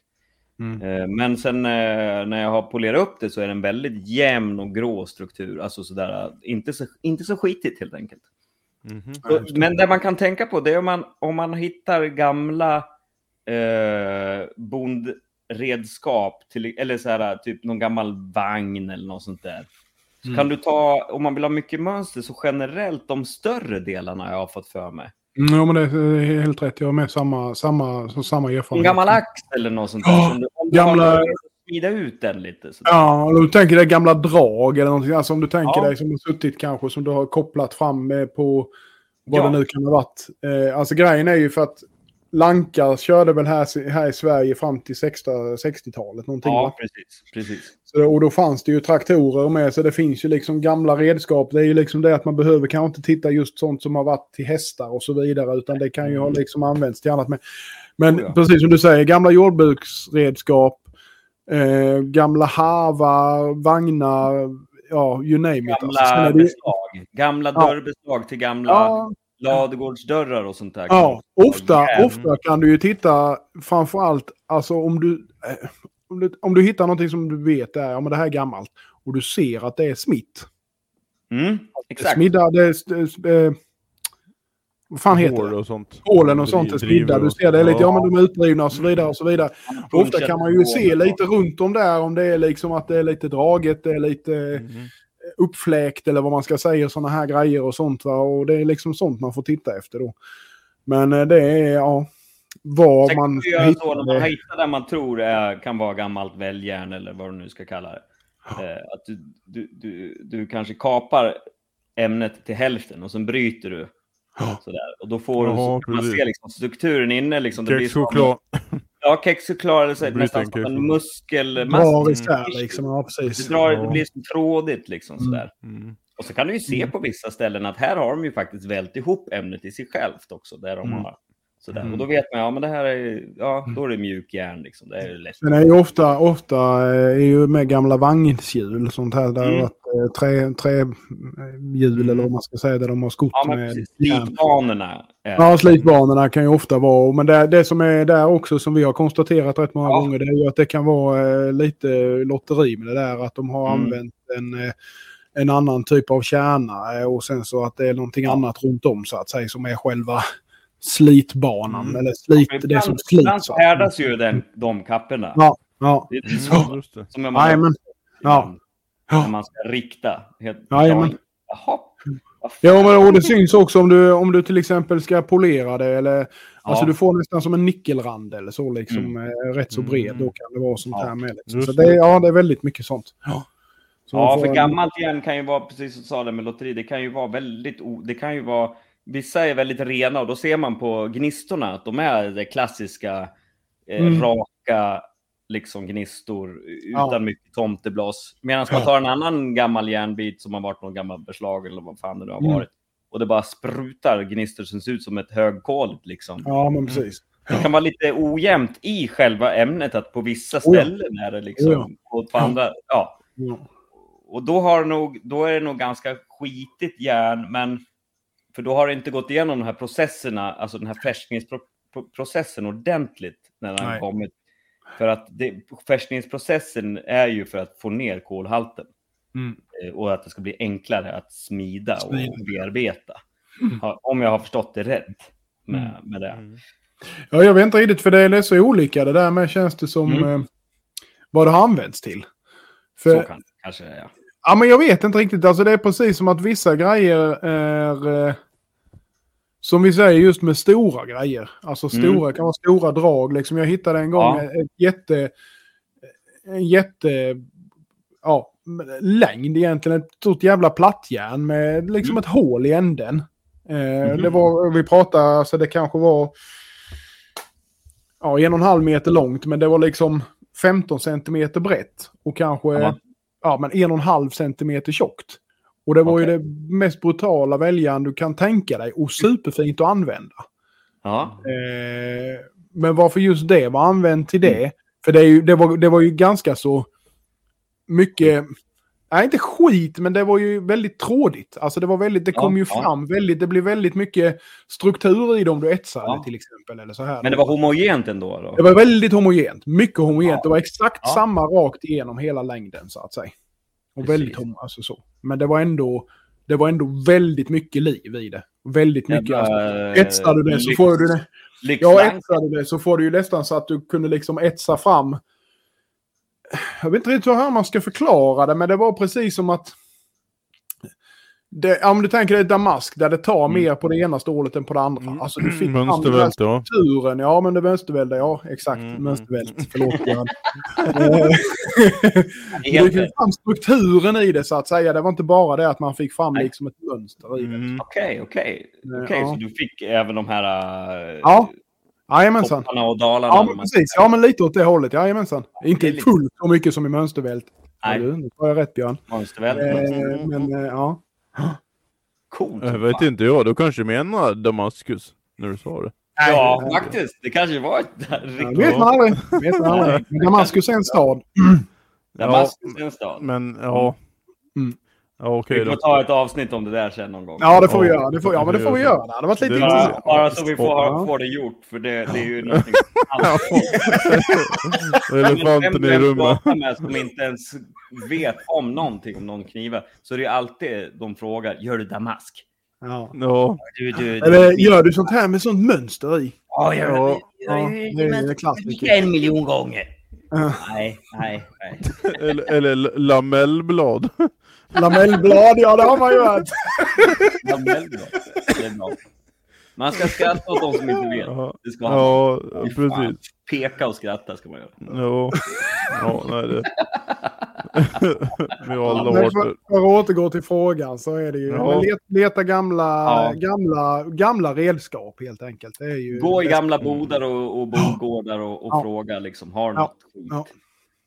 Mm. Eh, Men sen eh, när jag har polerat upp det så är det en väldigt jämn och grå struktur. Alltså sådär, inte så, inte så skitigt helt enkelt. Just det. Men det man kan tänka på det är om man, om man hittar gamla eh, bondredskap, till, eller så här, typ någon gammal vagn eller något sånt där. Så Mm. kan du ta, om man vill ha mycket mönster, så generellt de större delarna jag har fått för mig. Mm, Ja, men det är helt rätt. Jag har med samma, samma, samma En erfarenhet. gammal ax eller något sånt där. Ja, som du, om du gamla- smida ut den lite. Så Ja, om du tänker dig gamla drag eller någonting. Alltså om du tänker Ja. dig som har suttit kanske som du har kopplat fram med på vad Ja. det nu kan ha varit. Eh, alltså grejen är ju för att Lankar körde väl här, här i Sverige fram till 60 60-talet någonting. va? ja, precis. precis. Så, och då fanns det ju traktorer med så det finns ju liksom gamla redskap. Det är ju liksom det att man behöver kanske inte titta just sånt som har varit till hästar och så vidare utan det kan ju ha liksom använts till annat. Men, men Oh ja. precis som du säger, gamla jordbruksredskap, eh, gamla harvar, vagnar, ja you name it. Alltså, Gamla är det beslag. Gamla Ja. dörrbeslag till gamla Ja, ladugårdsdörrar och sånt där. Ja, ofta, Jävlar. ofta kan du ju titta framförallt, alltså om du, eh, om du, om du hittar någonting som du vet är, ja men det här är gammalt, och du ser att det är smitt. Mm, exakt. Smidda, det är, eh, vad fan heter Hål det? och sånt. Hålen och sånt är smidda. Du ser det lite, ja men de är utdrivna och så Mm. vidare och så vidare. Ofta kan man ju se lite runt om där om det är liksom att det är lite draget, det är lite Mhm. uppfläkt eller vad man ska säga, sådana här grejer och sånt va. Och det är liksom sånt man får titta efter då. Men eh, det är, ja, vad Sen man göra så när man hittar det man tror är, kan vara gammalt välljärn eller vad du nu ska kalla det. Eh, att du, du, du, du kanske kapar ämnet till hälften och sen bryter du Sådär. Och då får Jaha, så man se liksom strukturen inne. Liksom. Det blir som- Kexchoklad. Ja, kexchoklad. Eller så, Bryter nästan en som en kexchoklad. muskelmassa. Drar isär liksom. Ja, precis. Det, drar, Ja. det blir som trådigt liksom sådär. Mm. Och så kan du ju se på vissa ställen att här har de ju faktiskt vält ihop ämnet i sig självt också. Där de Mm. har, sådär. Mm. Och då vet man, ja men det här är, ja då är det mjuk järn liksom. Det är lätt. Sen är ju ofta, ofta eh, är ju med gamla vagnshjul sånt här. Där Mm. har varit eh, trä, trähjul eller vad man ska säga. Där de har skott Ja men med. Slitbanorna. Ja, slitbanorna kan ju ofta vara, men det, det som är där också som vi har konstaterat rätt många Ja. gånger, det är ju att det kan vara eh, lite lotteri med det där, att de har Mm. använt en, eh, en annan typ av kärna eh, och sen så att det är någonting annat runt om så att säga som är själva slitbanan, Mm. eller slit, För det som slits. Ibland härdas ju den, de kapporna. Ja, ja. Det är Mm, så. just det. Som när man, Jajamän. Ja. När Ja. man ska rikta. Helt, Jajamän. Jaha. Ja, men, och det syns också om du, om du till exempel ska polera det eller Alltså Ja. du får nästan som en nickelrand eller så liksom. eh, Rätt så bred. Mm. Då kan det vara sånt Ja. här med. Liksom. Så det. ja, det är väldigt mycket sånt. Ja, så Ja, för gammalt järn kan ju vara, precis som du sa det med lotteri, det kan ju vara väldigt, o- det kan ju vara, vissa är väldigt rena och då ser man på gnistorna att de är det klassiska, eh, Mm. raka, liksom gnistor utan Ja. mycket tomteblas. Medan man tar en annan gammal järnbit som har varit någon gammal beslag eller vad fan det nu har Mm. varit. Och det bara sprutar gnistor som ser ut som ett högkoligt liksom. Ja, men precis. Det kan vara lite ojämnt i själva ämnet att på vissa Oh ja. ställen är det liksom, Oh ja. och på andra, ja. Ja. Och då, har nog, då är det nog ganska skitigt järn, men för då har det inte gått igenom de här processerna, alltså den här färskningsprocessen ordentligt när den har kommit. För att det, färskningsprocessen är ju för att få ner kolhalten Mm. eh, och att det ska bli enklare att smida Smida. och bearbeta. Mm. Om jag har förstått det rätt med, med det. Mm. ja, jag vet inte riktigt för det är så olika det där med känns det som Mm. eh, vad det har använts till. Så För, kan kanske ja. Ja, men jag vet inte riktigt. Alltså det är precis som att vissa grejer är... Eh, som vi säger just med stora grejer. Alltså Mm. stora kan vara stora drag. Liksom jag hittade en gång Ja. ett jätte... En jätte... Ja, längd egentligen. Ett stort jävla plattjärn med liksom Mm. ett hål i änden. Eh, Mhm. Det var, vi pratade, alltså det kanske var... Ja, en och en halv meter långt, men det var liksom 15 centimeter brett. Och kanske Ja. Ja, men en och en halv centimeter tjockt. Och det var ju Okej. det mest brutala väljaren du kan tänka dig och superfint att använda. Ja. Eh, men varför just det var använt till det? För det, ju, det, var, det var ju ganska så mycket, nej inte skit, men det var ju väldigt trådigt. Alltså det var väldigt, det Ja, kom ju ja. fram väldigt, det blev väldigt mycket struktur i dem du etsade Ja. till exempel. Eller så här. Men det var homogent ändå? Då? Det var väldigt homogent. Mycket homogent. Ja. Det var exakt Ja. samma rakt igenom hela längden så att säga. Och Precis. väldigt homo, alltså så. Men det var ändå, det var ändå väldigt mycket liv i det. Väldigt mycket. Jävla, Alltså, etsar du det så får du det. Ja, du det så får du ju nästan så att du kunde liksom etsa fram. Jag vet inte riktigt hur man ska förklara det, men det var precis som att... Det, om du tänker dig damask där det tar Mm. mer på det ena stålet än på det andra. Mm. Alltså du fick här Mönstervält, ja. strukturen. Ja, men det mönstervälde, ja exakt. Mm. Mönstervält, förlåt. Eh, Det du fick fram strukturen i det så att säga. Det var inte bara det att man fick fram liksom ett mönster i det. Mm. Okej, okej. Eh, Okej, ja. så du fick även de här äh, Ja, Jajamensan. topparna och dalarna? Ja, men precis. Ja, men lite åt det hållet. Jajamensan. Inte lite- fullt så mycket som i mönstervält. Nej. Ja, du, Nu har jag rätt Björn. Mönstervält. Eh, men eh, ja. Coolt. Jag vet inte jag, du kanske menar Damaskus när du sa det. Ja, Nej, faktiskt. Det kanske var ett Ja, riktigt... vet man aldrig. Vet man aldrig. Damaskus är en stad. Damaskus är en stad. Men ja. Mm. Okej Vi då. får ta ett avsnitt om det där sen någon gång. Ja, det får vi göra. Det får, ja, men det får vi göra. Det hade varit lite intressant. bara så vi får, får det gjort, för det, det är ju någonting... Elefanten i du rummet. med som inte ens vet om någonting om någon knivar, så är det ju alltid de frågar, gör du damask? Ja. Ja. Du, du, Eller gör du sånt här med sånt mönster i? Ja, gör Ja, det. ja, det är. En miljon gånger. Nej, nej, nej. Eller, eller lamellblad. Lamellblad, ja det har man ju hört. Lamellblad. Det är bra. Man ska skratta åt de som inte vet. Ja, Det ska man. ja precis. Peka och skratta ska man göra. Ja, ja nej det. Vi har alla Men varit för, för att återgå till frågan så är det ju Ja. leta gamla, Ja. gamla, gamla redskap helt enkelt. Det är ju Gå i gamla bodar och, och bondgårdar och, och Ja. fråga liksom, har du Ja. något skit? Ja.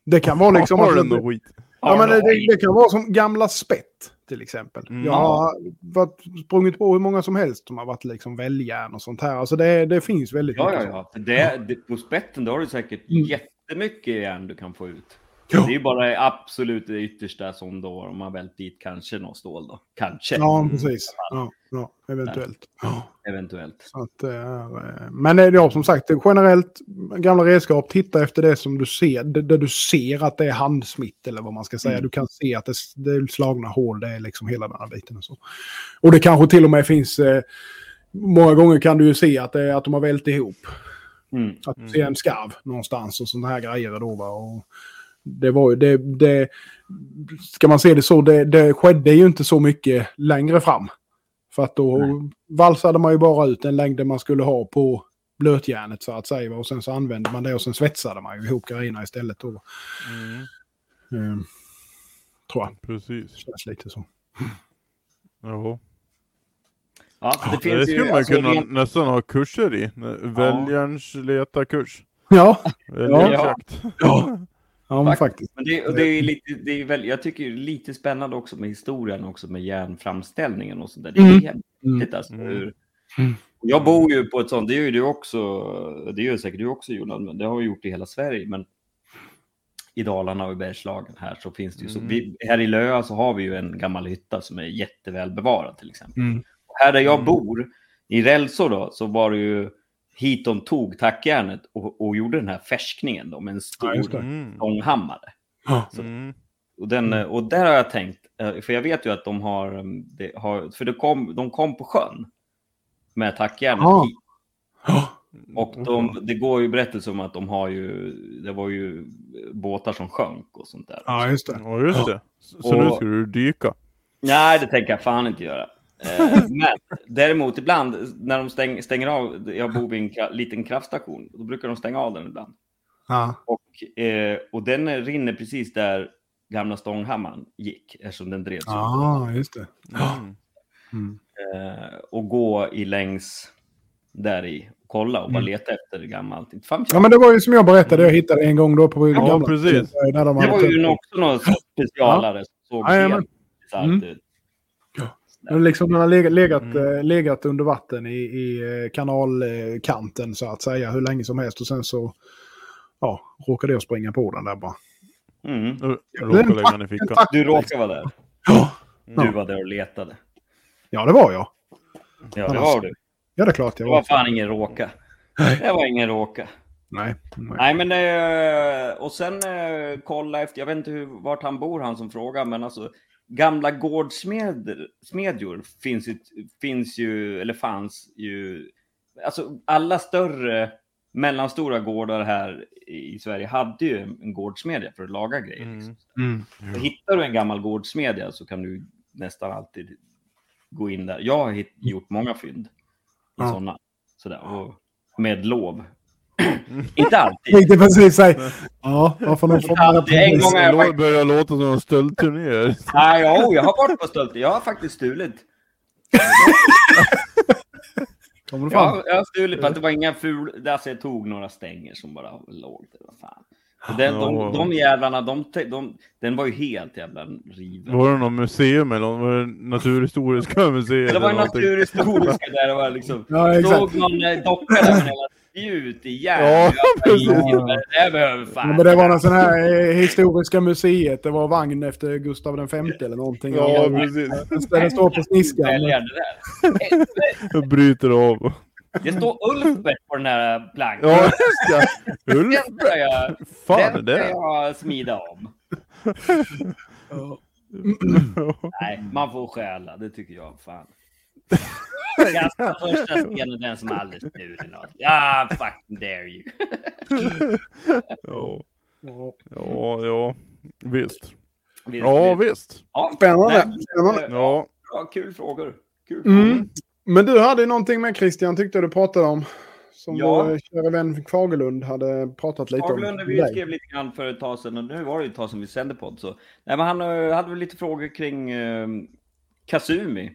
det kan vara liksom... Har att- du något skit? Ja, men det, det, kan vara som gamla spett till exempel. Mm. Jag har varit, sprungit på hur många som helst som har varit liksom väljärn och sånt här. Alltså det, det finns väldigt Ja, mycket ja, ja. Det, det, på spetten då har du säkert Mm. jättemycket järn du kan få ut. Ja. Det är ju bara absolut det yttersta som då, om man vält dit kanske något stål då. Kanske, Ja, precis. Ja, ja, eventuellt. Ja. eventuellt. Att, det eh, men det ja, som sagt, det generellt gamla redskap, titta efter det som du ser, det, det du ser att det är handsmitt eller vad man ska säga. Mm. Du kan se att det, det är slagna hål, det är liksom hela den här biten. Och, så. och det kanske till och med finns, eh, många gånger kan du ju se att, det, att de har vält ihop. Mm. Att du ser en skarv någonstans och sådana här grejer då. Va? Och det var ju, det, det, ska man se det så, det, det skedde ju inte så mycket längre fram. För att då valsade man ju bara ut den längden man skulle ha på blötjärnet så att säga. Och sen så använde man det och sen svetsade man ju ihop grejerna istället. Då. Mm, Eh, tror jag. precis. Känns lite så. Jaha. Ja, det Det finns skulle ju... man alltså, kunna rent- nästan ha kurser i. Väljarens letarkurs. Ja, Väljarjakt. ja. ja men Faktiskt. faktiskt. Men det, och det är lite, det är väl, jag tycker det är lite spännande också med historien också med järnframställningen och sånt där. Det är Mm. Mm. häftigt alltså. Mm. hur- Mm. Jag bor ju på ett sånt, det gör ju du också, det gör säkert du också Jonas, men det har vi gjort i hela Sverige. Men i Dalarna och i Bergslagen här så finns det ju så, Mm. vi, här i Löa så har vi ju en gammal hytta som är jätteväl bevarad till exempel. Mm. Och här där jag Mm. bor, i Rälså då, så var det ju hit de tog tackjärnet och, och gjorde den här fäskningen då med en stor. Mm. stånghammare. Ja. Mm. Och, den, Mm. och där har jag tänkt, eh, för jag vet ju att de har, mm, det har för det kom, de kom på sjön med tackjärnet hit. Ja. Och de, det går ju berättelser om att de har ju, det var ju båtar som sjönk och sånt där. ja, just det. Ja, just det. Så, så nu Och- ska du dyka. Nej, det tänker jag fan inte göra. Eh, men däremot ibland när de stäng, stänger av, jag bor vid en kra, liten kraftstation, då brukar de stänga av den ibland. Ja. Och, eh, och den rinner precis där gamla stånghammaren gick, eftersom den drevs. ja, just det. Mm. Mm. eh, och gå i längs där i och kolla och bara Mm. leta efter gammalt. Ja, men det var ju som jag berättade, jag hittade en gång då på Ja, gamla... precis. När de det var ju också något specialare som såg Jajamän. helt bisarrt Mm. ut. Den liksom, den har legat, legat, Mm. eh, legat under vatten i, i eh, kanalkanten så att säga hur länge som helst och sen så ja, råkade jag springa på den där bara. Mm. Jag lägga den i fickan. Du råkade vara där. Ja, Du var där och letade. ja det var jag. Ja, det var du. Ja, det är klart jag Det var var. fan ingen råka. Det var ingen råka. Nej. nej. Nej, men eh, och sen kolla efter, jag vet inte hur, vart han bor, han som frågar, men alltså gamla gårdsmedjor finns ju, finns ju, eller fanns ju, alltså alla större mellanstora gårdar här i Sverige hade ju en gårdsmedja för att laga grejer. Mm. Liksom. Mm. Så hittar du en gammal gårdsmedja så kan du nästan alltid gå in där. Jag har gjort många fynd i Ja. sådana. Sådär, och med lov. Inte alltid. Jag tänkte precis säga. Ja, varför någon Ja, det är en gång jag Det faktiskt... börjar låta som en stöldturné. Nej, jo, jag har varit på stöld. Jag har faktiskt stulit. Kommer du Jag, fram? har- jag har stulit för att det var inga ful... Alltså jag tog några stänger som bara låg där. Vad fan. Den, Ja. de, de jävlarna, de, de, den var ju helt jävla riven. Var det någon museum eller något? Var det Naturhistoriska museet? Det var naturhistoriska där det var liksom... Ja, exakt. Stod någon eh, docka där med hela spjut i järn. Ja, precis. "Jävlar, Det behöver fan... men det var någon sån här eh, historiska museet. Det var vagn efter Gustav V eller någonting. Ja, precis. Den- Den står på sniskan. Det. Jag bryter av. Det står Ulfbert på den här plankan. Ja, just det. Ulf, Den ska jag, fan den är ska det? jag smida om. Nej, man får stjäla. Det tycker jag. Fan. Kasta första stenen den som aldrig stulit något. Ja, fucking dare you. Ja, Ja. ja, ja. Visst. Visst, Ja, visst. visst. Ja, Spännande. Spännande. eh, Ja. Bra, kul frågor. Kul frågor. Mm. Men du hade ju någonting med Christian, tyckte du pratade om. Som Ja. vår kära vän Fagerlund hade pratat lite Fagerlund, om. vi dig. skrev lite grann för ett tag sedan och nu var det ju ett tag sedan vi sände podd. Så. Nej, men han eh, hade väl lite frågor kring eh, Kasumi.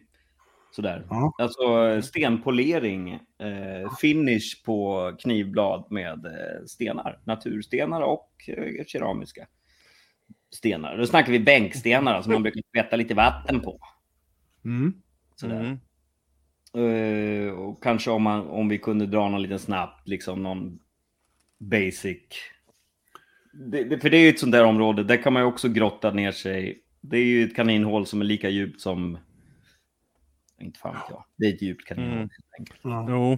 Sådär. Ja. Alltså stenpolering, eh, finish på knivblad med eh, stenar. Naturstenar och eh, keramiska stenar. Då snackar vi bänkstenar som man brukar tvätta lite vatten på. Mm. Sådär. Mm. Eh, och kanske om, man, om vi kunde dra någon liten snabbt, liksom någon basic. Det, det, för det är ju ett sånt där område, där kan man ju också grotta ner sig. Det är ju ett kaninhål som är lika djupt som... Inte fan vet jag. Det är ett djupt kaninhål. Mm. helt enkelt. Ja. Jo.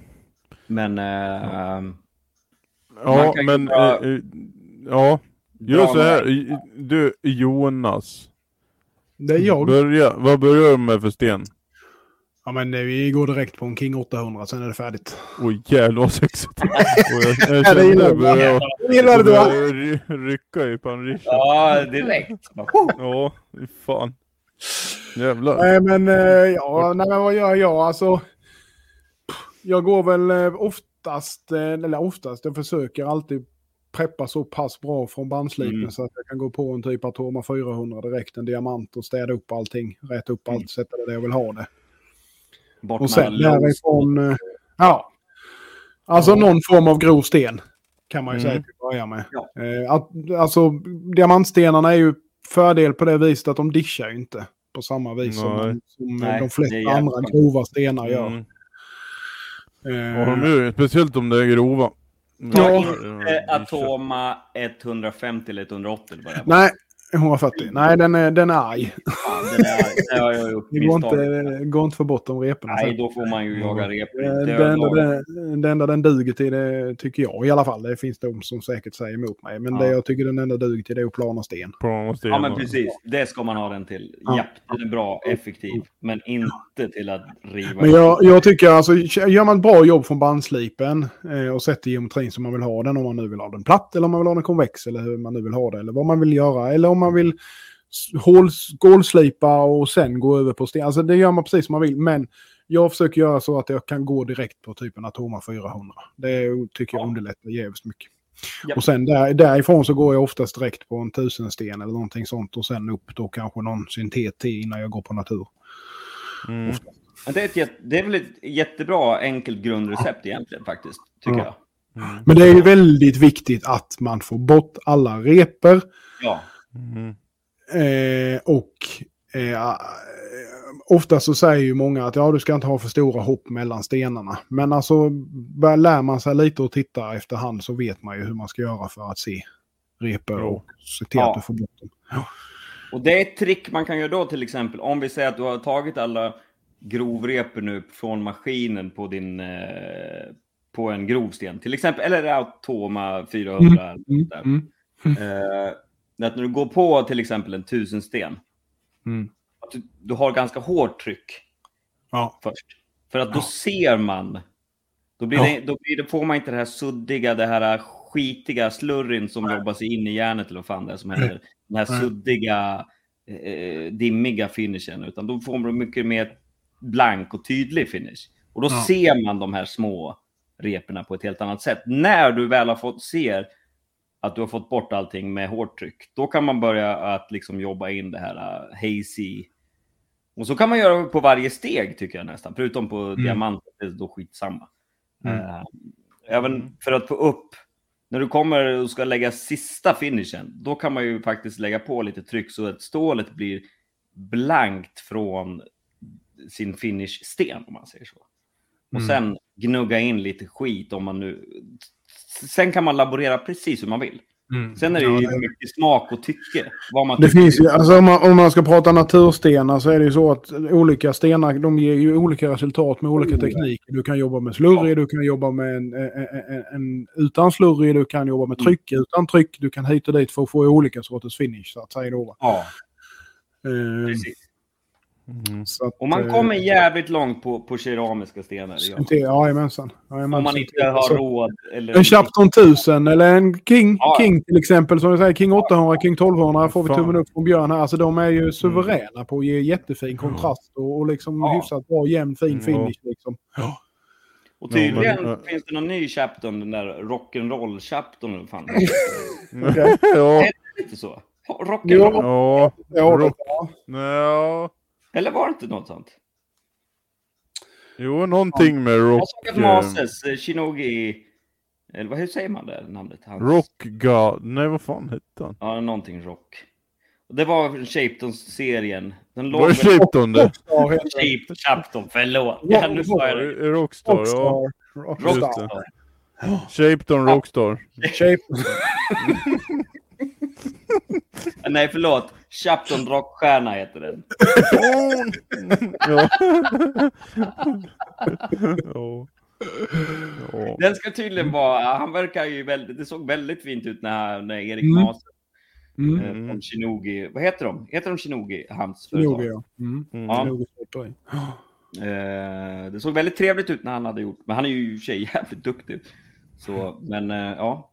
Men... eh, Man Ja, men... eh, eh, ja, dra gör så här. Du, Jonas. Det är jag. Börja, vad börjar du med för sten? Ja, men det, vi går direkt på en King 800, sen är det färdigt. Oj jävlar vad sexigt. Och jag, jag kände gillar det började Det gillade du va? rycka i panrischen. Ja, direkt. Ja, fan. Jävlar. Nej, men eh, ja, nej, men vad gör jag? Alltså, jag går väl eh, oftast, eh, eller oftast, jag försöker alltid preppa så pass bra från bandslipen Mm. så att jag kan gå på en typ Atoma 400 direkt, en diamant och städa upp allting, rätta upp allt, sätta det där jag vill ha det. Bort Och sen därifrån, ja. Alltså någon form av grov sten kan man ju Mm. säga till att börja med. Ja. Att, alltså diamantstenarna är ju fördel på det viset att de dischar ju inte på samma vis som, Nej. man, som Nej, de flesta andra grova stenar gör. Mm. Eh, Ja, de är ju, speciellt om det är grova. Ta Ja. inte Atoma 150 eller 180. Eller vad det är. Nej, 140. Nej, den är, den är arg. Fan, den är, det jag gjort Det går inte, går inte för bort de reporna. Nej, då får man ju jaga repor. Det Det enda, den, det enda den duger till, det tycker jag i alla fall. Det finns de som säkert säger emot mig. Men Ja. det jag tycker den enda duger till det är att plana sten. Plan och sten. Ja, men precis. Det ska man ha den till. Ja. Japp, den är bra, effektiv. Men inte till att riva. Men jag, jag tycker alltså, gör man ett bra jobb från bandslipen eh, och sätter geometrin som man vill ha den, om man nu vill ha den platt eller om man vill ha den konvex eller hur man nu vill ha det, eller vad man vill göra, eller om man vill s- hål, skålslipa och sen gå över på sten. Alltså det gör man precis som man vill, men jag försöker göra så att jag kan gå direkt på typ en Atoma 400. Det tycker jag Ja. underlättar jävligt mycket. Ja. Och sen där, därifrån så går jag oftast direkt på en tusensten eller någonting sånt och sen upp då kanske någon syntet till innan jag går på natur. Mm. Det, är ett, det är väl ett jättebra enkelt grundrecept egentligen faktiskt, tycker Ja. jag. Mm. Men det är ju väldigt viktigt att man får bort alla reper Ja, Mm. eh, och eh, ofta så säger ju många att ja, du ska inte ha för stora hopp mellan stenarna. Men alltså bör- lär man sig lite och titta efterhand så vet man ju hur man ska göra för att se repor och se till Ja. att du får bort dem. och det är ett trick man kan göra då till exempel. Om vi säger att du har tagit alla grovreper nu från maskinen på din eh, på en grovsten, till exempel, eller Automa 400. Mm, där. mm, Eh, att när du går på till exempel en tusensten, mm. att du, du har ganska hårt tryck Ja. först. För att då Ja. ser man. Då, blir Ja. det, då blir det, får man inte det här suddiga, det här skitiga slurrin som jobbar sig in i järnet eller vad fan det är som händer. Den här Nej. suddiga, eh, dimmiga finishen. Utan då får man mycket mer blank och tydlig finish. Och då Ja. ser man de här små reporna på ett helt annat sätt. När du väl har fått ser att du har fått bort allting med hårt tryck, då kan man börja att liksom jobba in det här uh, hazy. Och så kan man göra på varje steg tycker jag nästan, förutom på diamant, det är då skitsamma. Mm. Eh, även för att få upp, när du kommer och ska lägga sista finishen, då kan man ju faktiskt lägga på lite tryck så att stålet blir blankt från sin finish-sten om man säger så. Och Mm. sen gnugga in lite skit om man nu... Sen kan man laborera precis hur man vill. Sen är det Ja, ju det- mycket smak och tycke. Vad man Det tycker. finns ju, alltså om man, om man ska prata naturstenar så är det ju så att olika stenar de ger ju olika resultat med olika tekniker. Du kan jobba med slurry, du kan jobba med en, en, en, en utan slurry, du kan jobba med tryck utan tryck, du kan hit och dit för att få olika sorters finish så att säga då. Ja, Eh, precis. Mm. Så att, Och man eh, kommer jävligt långt på, på keramiska stenar. inte- Jajamensan. Om man inte har Så- råd. Eller En Chapton 1000 eller en King, Ja. King till exempel. Som vi säger, King 800, King 1200 får vi Fan. tummen upp från Björn här. Alltså de är ju suveräna på att ge jättefin kontrast och, och liksom Ja. hyfsat bra jämn fin Mm, finish. Liksom. Och tydligen Ja, men, finns det någon ny Chapton, den där rock'n'roll Chapton. Fan. Okej. ja, Lite så. Jo. Rock'n'roll. ja, Ja, Rock. ja. Eller var det inte något sånt? Jo, någonting med Jag rock. såg att Mases, eh, Shinogi... Eller vad, hur säger man det namnet? Hans, Rock God. Nej, vad fan hette han? Ja, någonting rock. Det var Shapton-serien. Den låg Var det väl... Shapton det? Rockstar. Shape Chapton, förlåt. Ja, nu sa jag det. Eh, Rockstar, ja. Rockstar. Just Rockstar. det. Nej, förlåt. Chapton Rockstjärna heter den. ja. ja. ja. Den ska tydligen vara... Han verkar ju väldigt... Det såg väldigt fint ut när, när Erik Mm. Mas Mm. eh, från Shinogi... Vad heter de? Heter de Shinogi? Hans Nog företag? ja. Mm. Mm. Ja. Eh, det såg väldigt trevligt ut när han hade gjort, men han är ju i och för sig jävligt duktig. Så, men eh, ja.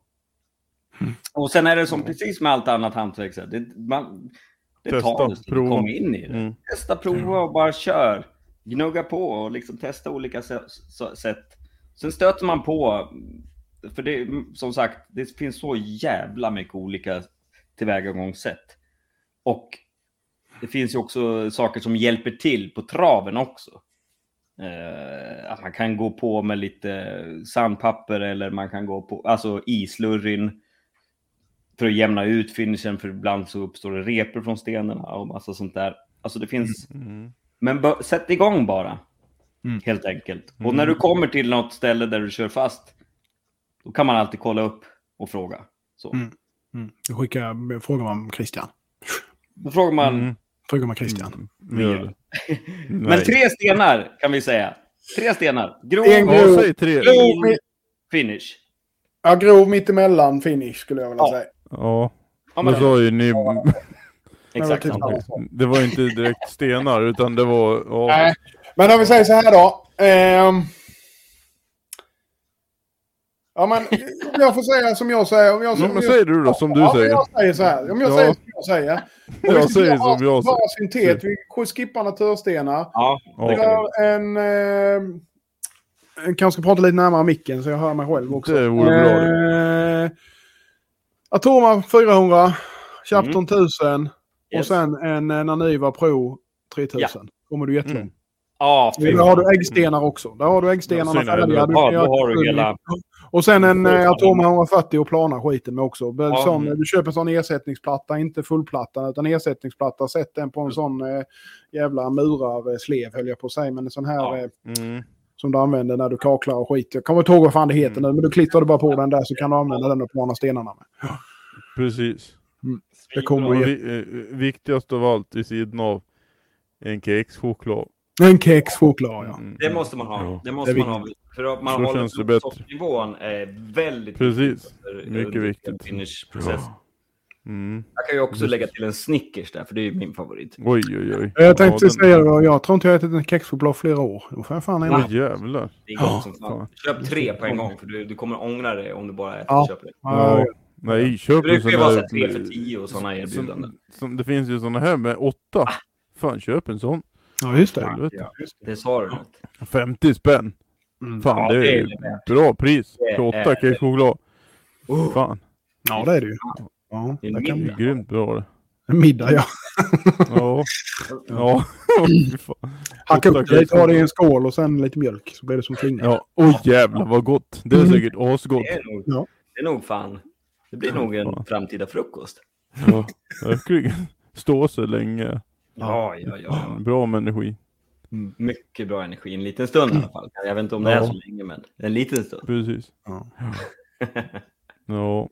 Och sen är det som precis med allt annat hantverk, det, man, det Testa, tar en stund att komma in i det. Mm. Testa, prova och bara kör. Gnugga på och liksom testa olika sätt. Sen stöter man på, för det som sagt, det finns så jävla mycket olika tillvägagångssätt. Och det finns ju också saker som hjälper till på traven också. Eh, att man kan gå på med lite sandpapper eller man kan gå på alltså islurrin för att jämna ut finishen för ibland så uppstår det repor från stenarna och massa sånt där. Alltså det finns, Mm. men bö- sätt igång bara. Mm. Helt enkelt. Och när du kommer till något ställe där du kör fast, då kan man alltid kolla upp och fråga. Så. Mm. Mm. Då skickar, frågar man Christian. Då frågar man, Mm. Frågar man Christian. Gör det. men tre stenar kan vi säga. Tre stenar. Grov, En grov, grov, mi- finish. ja, grov mittemellan finish skulle jag vilja Ja. säga. Ja, Ja, men, sa ju ni... exakt typ. Det var inte direkt stenar, utan det var... Ja, Nej. Men om vi säger så här då. ehm. ja, men om jag får säga som jag säger. Om jag, Ja, om men säger du då, som du ja, säger. Jag säger så här. Om jag Ja. säger som jag säger. Om Jag säger som jag Bara syntet. Vi skippar naturstenar. Ja, Vi gör en... Eh, jag kanske ska prata lite närmare micken så jag hör mig själv också. Det vore bra det. Eh, Atoma 400. Chapton 1000. Och Yes. sen en eh, Naniva Pro 3000. Kommer du jättelångt. Mm. Ja, fy Där har du äggstenar också. Där har du äggstenarna Ja, färdiga. Du Ja, har du hela- Och sen en eh, jag Atoma 140 och plana skiten med också. Ja. sån, du köper en sån ersättningsplatta, inte fullplatta utan ersättningsplatta. Sätt den på en sån eh, jävla murarslev höll jag på att säga. Men en sån här Ja. eh, Mm. Som du använder när du kaklar och skit. Jag kommer inte ihåg vad fan det heter Mm. nu, men du klistrar du bara på den där så kan du använda den och plana stenarna med. Precis. Det kommer vi, eh, viktigast av allt vid sidan av en kexchoklad. en kexchoklad ja. Det måste man ha. Ja. Det måste Det man ha. För att man Så håller känns det bättre. sockernivån är väldigt Precis. Mycket viktigt. Finish-process. Mm. Jag kan ju också lägga till en Snickers där, för det är ju min favorit. Oj, oj, oj. Jag tänkte Ja, säga det, var- jag tror inte jag har ätit en kexchoklad flera år. Då får jag fan den- en. Jävlar. Det är gott som fan. fan. Köp tre på en gång, för du, du kommer ångra det om du bara äter Ja. köper det. Ja, Ja. Nej, köp Det en brukar sån ju vara så här där... tre för tio och sådana erbjudanden. Som, som, det finns ju såna här med åtta. Fan, köp en sån. ja just det. Ja, det sa du något. 50 spänn. Mm. Fan, Ja, det det är är det värt. bra pris. Det För åtta är det. kexchoklad. Fan, Ja, det är det ju. Ja, Det är det kan är grymt bra det. En middag ja. Ja. Ja. Hacka upp det lite, ha det i en skål och sen lite mjölk så blir det som klinga. Ja, oj jävlar vad gott. Det är Mm. säkert asgott. Det är nog, Ja. det är nog fan. Det blir nog en framtida frukost. Ja, verkligen. Stå så länge. Ja, ja, ja. Bra med energi. Mycket bra energi. En liten stund i alla fall. Jag vet inte om det är Ja. så länge, men en liten stund. Precis. Ja. Ja.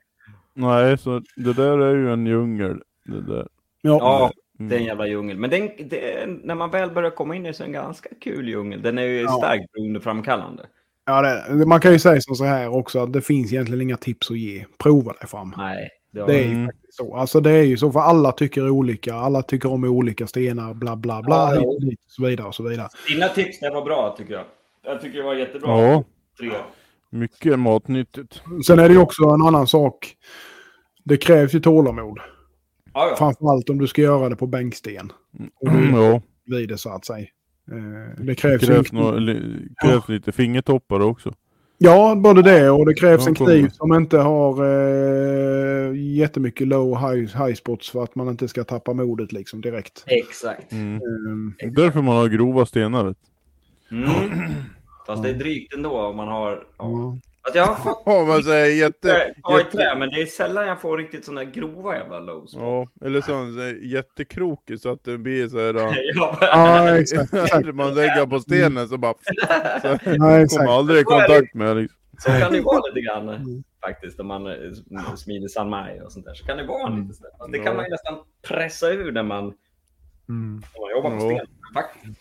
Nej, så det där är ju en djungel. Det där. Ja. Ja, Mm. det är en jävla djungel. Men den, det, är- när man väl börjar komma in i så är en ganska kul djungel. Den är ju Ja. starkt beroendeframkallande. Ja, det, man kan ju säga som så här också att det finns egentligen inga tips att ge. Prova dig fram. Nej, Det, Det är ju Mm. faktiskt så. Alltså det är ju så, för alla tycker olika. Alla tycker om olika stenar, bla bla bla, Ja, och så vidare och så vidare. Dina tips det var bra tycker jag. Jag tycker det var jättebra. Ja, Tre. Mycket matnyttigt. Sen är det ju också en annan sak. Det krävs ju tålamod. Ja, ja. Framförallt om du ska göra det på bänksten. Och du Mm, ja, vid det så att säga. Eh, Det krävs, krävs, en nå, kniv. li, krävs lite fingertoppar också. Ja, både det och det krävs Ja, en kniv som inte har eh, jättemycket low high, high spots för att man inte ska tappa modet liksom direkt. Exakt. Mm. Eh, Därför man har grova stenar. du. Mm. Fast det är drygt ändå om man har... Ja. ja. Alltså, jag har fått Ja, man säger jätte... i trä, men det är sällan jag får riktigt sådana grova jävla lows. Ja, eller sån så jättekrokig så att det blir så här... Ja. ja, exakt. man lägger på stenen så bara... Så Ja, kommer aldrig i kontakt med liksom. Så kan det vara lite grann Mm. faktiskt om man eh, smider San Mai och sånt där. Så kan det vara Mm. lite sådär. Det kan man ju nästan pressa ur när man, Mm. när man jobbar med Ja. sten. Faktiskt.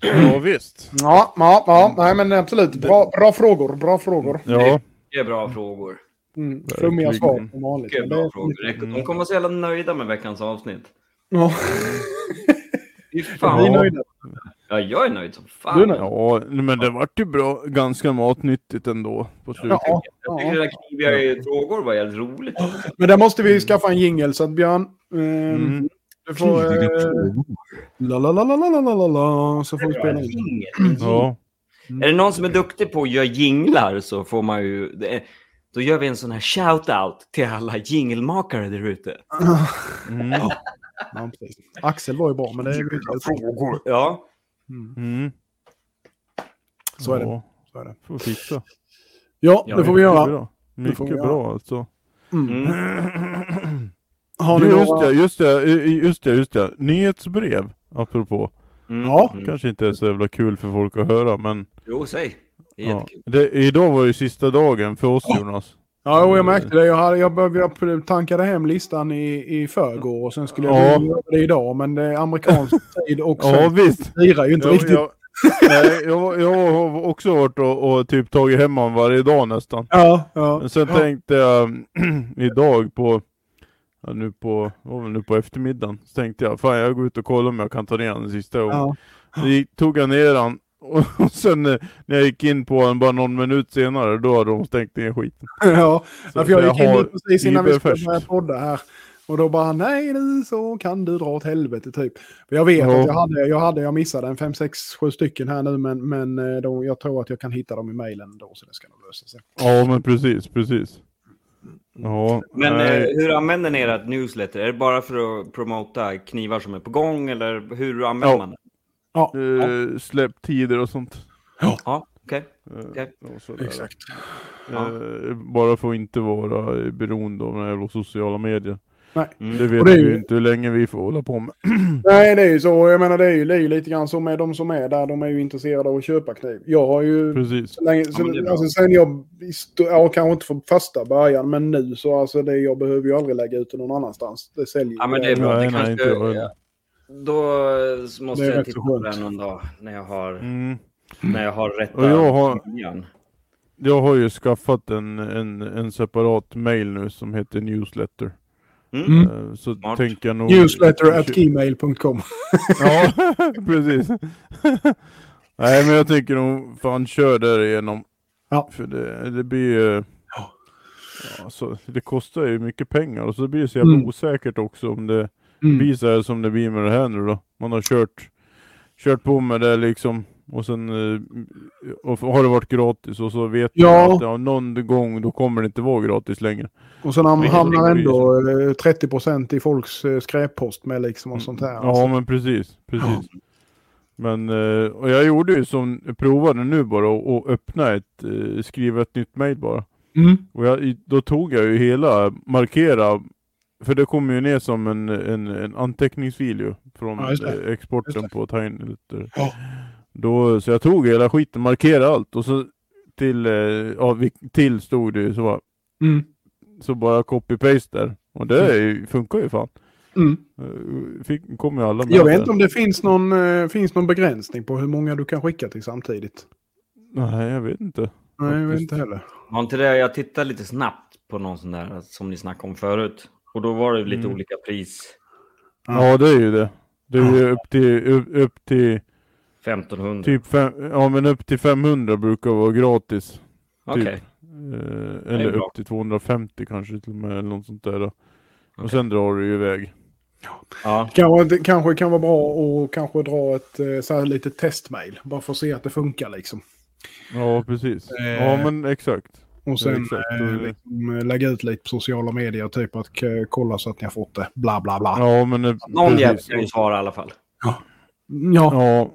Ja, visst. Ja, ja, ja, nej men absolut. Bra, bra frågor, bra frågor. Ja, Det är bra frågor. Mm. Flummiga svar som vanligt. Mycket bra det är- frågor. De kommer vara så jävla nöjda med veckans avsnitt. Ja, Fy vi fan. är nöjda. Ja, jag är nöjd som fan. Du är nöjd? ja, men det vart ju bra, ganska matnyttigt ändå på slutet. Ja, Jag tycker ja. det där kniviga frågor var jävligt roligt. Men där måste vi skaffa en jingel så att Björn... ehm, Mm. Du eh, får... La, la, la, la, la, la, la, la, så får vi spela in. Mm. Är det någon som är duktig på att göra jinglar så får man ju... Då gör vi en sån här shout-out till alla jingelmakare där ute. Mm. Ja. Axel var ju bra, men det är ju... Frågor. Ja. Mm. mm. Så är det. Så är det. Får vi fixa. Ja, det får vi göra. Mycket bra alltså. Mm. Mm. Har ni Du, just, några... det, just det, just det, just det. Nyhetsbrev, apropå. Mm. Ja. Mm. Kanske inte är så jävla kul för folk att höra, men Jo, säg. Ja. det, idag var ju sista dagen för oss Jonas. Ja, och jag märkte det. Jag, hade, jag, började, jag tankade hem listan i, i förrgår och sen skulle jag Ja. göra det idag. Men det är amerikansk tid och Ja visst. firar ju inte Jag, riktigt. jag, nej, jag, jag har också varit och, och typ tagit hem honom varje dag nästan. Ja, ja. Men sen ja. tänkte jag idag på, ja, nu på, nu på eftermiddagen, så tänkte jag fan jag går ut och kollar om jag kan ta ner den sista gången. Ja. Så tog jag ner den och, sen eh, när jag gick in på den bara någon minut senare, då hade de stängt ner skiten. ja. Så, för jag så gick in precis innan vi skulle börja podda här. Och då bara, nej nu så kan du dra åt helvete typ. För jag vet Ja. att jag hade, jag hade, jag missade en 5, 6, 7 stycken här nu. Men, men eh, då, jag tror att jag kan hitta dem i mejlen då. Så det ska nog lösa sig. Ja men precis, precis. Ja, Men nej. eh, hur använder ni ert newsletter? Är det bara för att promota knivar som är på gång eller hur använder Ja. man det? Ja, Eh, släpp tider och sånt. Ja, okej. Eh, Okej. och sådär. exakt. Eh, bara för att inte vara eh, beroende av sociala medier. Nej. Mm. Det vet det vi ju- inte hur länge vi får hålla på med. Nej, det är ju så. Jag menar, det är ju, det är ju lite grann så med de som är där. De är ju intresserade av att köpa kniv. Jag har ju... Precis. Så länge, Ja, det så, bra. alltså, sen jag, ja kanske inte från första början, men nu så alltså det, jag behöver ju aldrig lägga ut det någon annanstans. Det säljer Ja, men det är bra. Nej, det nej, inte jag heller. Då eh, måste Det jag titta på den någon dag när jag har, Mm. när jag har rätta Och jag har- viljan. Jag har ju skaffat en, en, en separat mail nu som heter newsletter. Mm. Mm. Eh, Så Smart. tänker jag nog... Newsletter at gmail.com. Ja, precis. Nej men jag tänker nog fan kör därigenom. Ja. För det, det blir ju... Ja. Ja, alltså, det kostar ju mycket pengar och så blir det så jävla Mm. osäkert också om det Mm. blir så här som det blir med det här nu då. Man har kört, kört på med det liksom och sen eh, och har det varit gratis och så vet Ja. man att ja, någon gång då kommer det inte vara gratis längre. Och sen hamnar ändå eh, 30% i folks eh, skräppost med liksom och sånt här. Ja men precis, precis. Men eh, och jag gjorde ju som, provade nu bara och, och öppna ett, eh, skriva ett nytt mail bara. Mm. Och jag, då tog jag ju hela, markera, för det kommer ju ner som en, en, en anteckningsfil ju från Ja, eh, exporten på Tiny. Ja. Då, så jag tog hela skiten, markerade allt och så till, eh, ja, vi- till stod det ju så, bara- Mm. så bara copy-paste där. Och det är ju, funkar ju fan. Mm. Eh, Fick, kom ju alla med Jag vet inte om det finns någon, eh, finns någon begränsning på hur många du kan skicka till samtidigt. Nej, jag vet inte. Nej, jag vet inte heller. Har inte det, jag tittar lite snabbt på någon sån där som ni snackade om förut. Och då var det lite Mm. olika pris. Ja, det är ju det. Det är ju upp till, upp, upp till 1500. typ fem, ja men upp till 500 brukar vara gratis. Okej. typ. Eh, eller upp till 250 kanske till och med eller något sånt där. Då. Och Okej. sen drar du ju iväg. Ja. Kanske, det kanske kan vara bra att kanske dra ett eh, så här litet testmail. Bara för att se att det funkar liksom. Ja precis. Eh, Ja men exakt. Och sen exakt. eh, liksom, eh, lägga ut lite på sociala medier. Typ att eh, kolla så att ni har fått det. Bla bla bla. Ja men eh, Någon jävel precis. kan ju svara i alla fall. Ja. Ja. Ja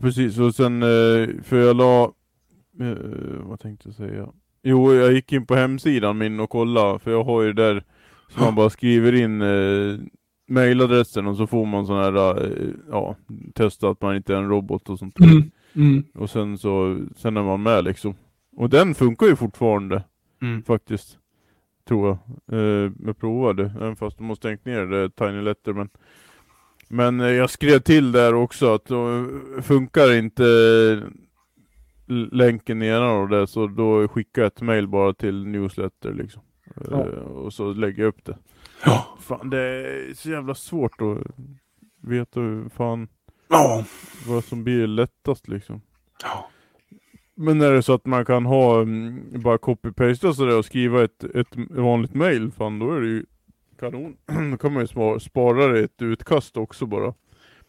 precis och sen eh, för jag la eh, vad tänkte jag säga? Jo jag gick in på hemsidan min och kollade för jag har ju där så man bara skriver in eh, mailadressen och så får man sån här eh, ja testa att man inte är en robot och sånt där. Mm. Mm. Och sen så sen är man med liksom. Och den funkar ju fortfarande Mm. faktiskt. Tror jag. Eh, jag provade, även fast de har stängt ner det, Tiny Letter. Men, men eh, jag skrev till där också att då funkar inte l- länken nedan och det så då skickar jag ett mail bara till newsletter liksom. Eh, Ja. och så lägger jag upp det. Ja. Fan det är så jävla svårt att veta hur fan Ja. vad som blir lättast liksom. Ja. Men är det så att man kan ha mm, bara copy-pasta sådär och skriva ett, ett vanligt mail, fan då är det ju kanon. då kan man ju spa- spara det i ett utkast också bara.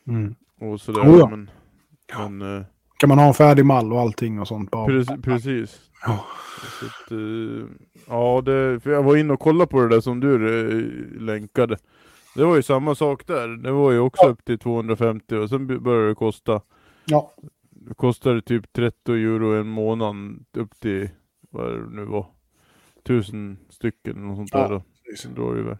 Mm. Och sådär. Oh ja. Men, men eh, Kan man ha en färdig mall och allting och sånt bara. pre- precis. Ja. Att, eh, ja, det, för jag var inne och kollade på det där som du eh, länkade. Det var ju samma sak där. Det var ju också upp till 250 och sen började det kosta Ja. Det kostade typ 30 euro en månad upp till, vad det nu var, tusen stycken något sånt Ja, där. Då. precis. Då är det väl.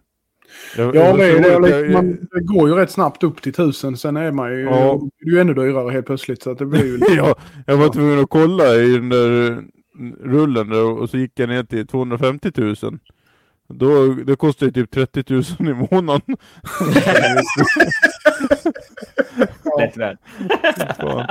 Jag, Ja, jag det, är det, att liksom, jag- man, det går ju rätt snabbt upp till tusen. Sen är man ju, Ja. det är ju ännu dyrare helt plötsligt. Så att det blir ju lite... ja, jag var tvungen att kolla i den där rullen där och så gick jag ner till 250 000. Då, det kostar ju typ 30 000 i månaden. Lätt väl. Fan.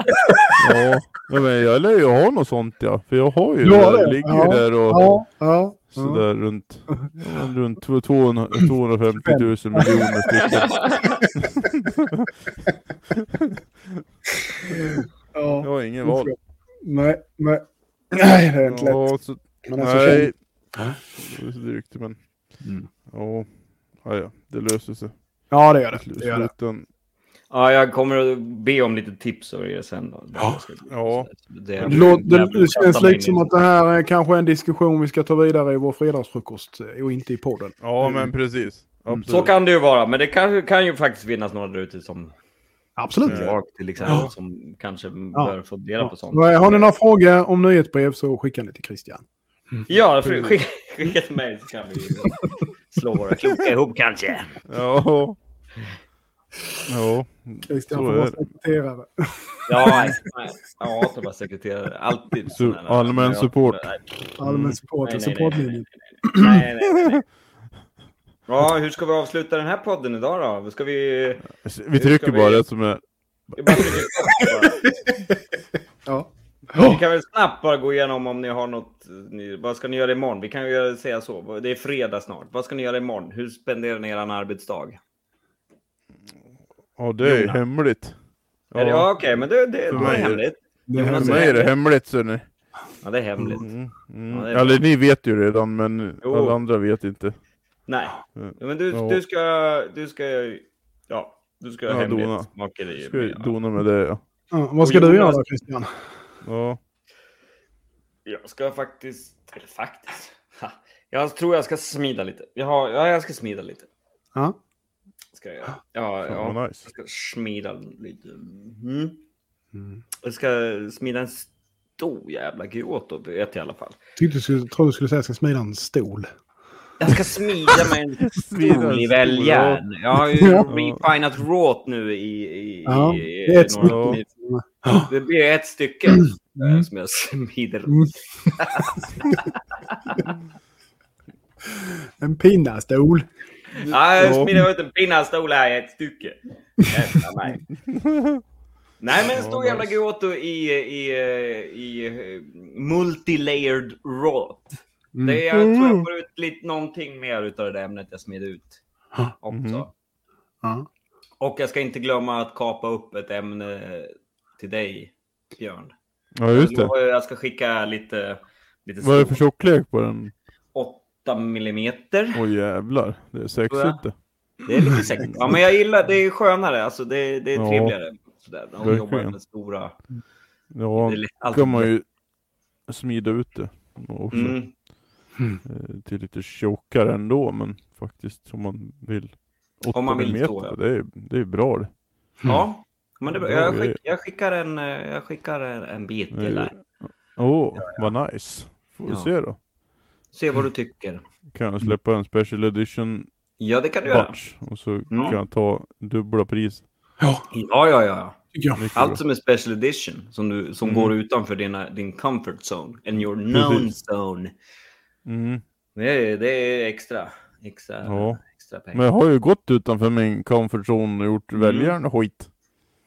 Ja, ja, men jag lär ju ha något sånt ja. För jag har ju har det, ligger Ja. ju där och Ja, ja. Sådär runt, ja, men runt 200 250 000 miljoner stycken. ja. Jag har ingen val. Nej, nej. Nej, det är inte lätt. Ja, så, Men alltså, nej. Det är så drygt men. Mm. Ja, ja, det löser sig. Ja, det gör det. Det, gör det. Ja, jag kommer att be om lite tips av er sen. Då. Ja. Ja. Det, Det, låter, det, det känns lite som att det här är kanske en diskussion vi ska ta vidare i vår fredagsfrukost eh, och inte i podden. ja men precis. Absolut. Så kan det ju vara, men det kan, kan ju faktiskt finnas några där ute som Absolut. Ja. jag till exempel, Ja. som kanske bör få dela på sånt. Ja. Har ni några frågor om nyhetsbrev så skicka ni till Christian. Ja, för- skicka, skicka ett mejl så kan vi slå våra kloka ihop kanske. Ja. Ja, Christian får vara sekreterare. Ja, nej. jag hatar bara sekreterare. Alltid. Su- allmän support. Allmän support nej, supportlinjen. nej, nej, nej. Ja, hur ska vi avsluta den här podden idag då? Ska vi... vi trycker bara det som är. Ja. Vi kan väl snabbt bara gå igenom om ni har något. Ni, vad ska ni göra imorgon? Vi kan ju säga så. Det är fredag snart. Vad ska ni göra imorgon? Hur spenderar ni er arbetsdag? Ja, det är Jona. hemligt. Ja, ja okej, men det, det, det är mig är- hemligt. Det För mig är det hemligt så ni. Ja, det är hemligt. Mm, mm. Ja, det är Eller ni vet ju redan men Jo. alla andra vet inte. Nej, Mm. men du, Ja. du ska... Du ska... Ja, du ska Ja, ha dona. hemlighetsmakeri. Ska jag Ja. dona med det ja. Ja, vad ska Och du göra då, Christian? Ja. Jag ska faktiskt... Eller faktiskt. Ha. Jag tror jag ska smida lite. Jag, har, ja, jag ska smida lite. Ja. Ska jag göra. Ja, ja. vad nice. Jag ska smida lite. Mm. Jag ska smida en stor jävla Kyoto, vet jag i alla fall. Tyckte du skulle, trodde du skulle säga att jag ska smida en stol. Jag ska smida med en stol i stol, välljärn. Jag har ju Ja. refinat råt nu i... i, Ja, i det är ett några- stycke. Det blir ett stycke Mm. eh, som jag smider. Mm. En pinnastol. Ja, jag Ja. smider ut en pinnastol här i ett stycke. Jävla mig. Nej, men en stor jävla. Goto i, i, i, eh, multilayered råt. Mm. Det, jag tror jag får ut lite, någonting mer utav det där ämnet jag smed ut. Också. Ja. Och jag ska inte glömma att kapa upp ett ämne till dig, Björn. Ja, just det. Jag, jag ska skicka lite, lite Vad är det för tjocklek på den? 8 millimeter. Åh jävlar, det är sexigt det. Det är lite sexigt. Ja, men jag gillar det. är skönare. Alltså, det, det är Ja. trevligare. Sådär, de Verkligen. jobbar med stora... Ja, det är lätt- kan man ju smida ut det också. Mm. eh, Till lite tjockare ändå, men faktiskt om man vill. 8 Om man vill millimeter, så, ja. det, är, det är bra det. Ja, men det, jag, skick, jag skickar en, eh, jag skickar en, en bit till dig. Åh, vad nice. Får vi Ja. se då. Se vad du tycker. Kan jag släppa en special edition Ja, det kan du göra. batch och så Mm. kan jag ta dubbla pris. Ja, Ja, ja, ja. tycker jag. Mycket Allt som är special edition, som, du, som Mm. går utanför dina, din comfort zone, and your known Precis. zone. Mm. Det är, det är extra, extra, Ja. extra pengar. Men jag har ju gått utanför min comfort zone och gjort Mm. väljarna skit.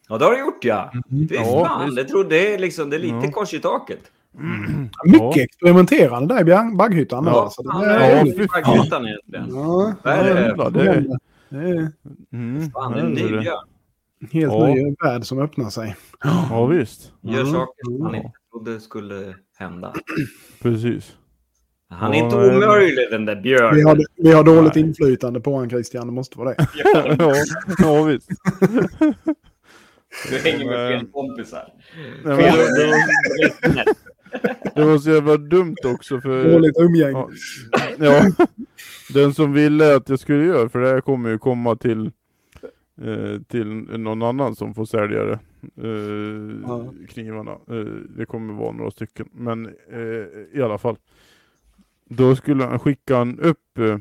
Ja, det har du gjort ja. Fy Ja, fan, det, tror, det, är liksom, det är lite Ja. kors i taket. Mycket experimenterande där i björn- bagghyttan. Ja, alltså. det det är Ja, grytan egentligen. Ja, Vad är det? Det är... det är Mm, Fan, en ny det. björn. helt Ja. ny värld som öppnar sig. Ja visst, Gör Mm. saker som han Ja. inte trodde skulle hända. precis. Han är Ja, inte omöjlig den där Vi björnen. har, vi har dåligt Nej. inflytande på honom Christian, det måste vara det. ja, ja visst. Du hänger med fel kompisar. Nej, men det, var, så jävla dumt också för... Dåligt umgänge. Ja, ja, den som ville att jag skulle göra, för det här kommer ju komma till eh, till någon annan som får sälja det. Eh, Ja. Knivarna. Eh, det kommer vara några stycken. Men eh, i alla fall. Då skulle han skicka en upp eh,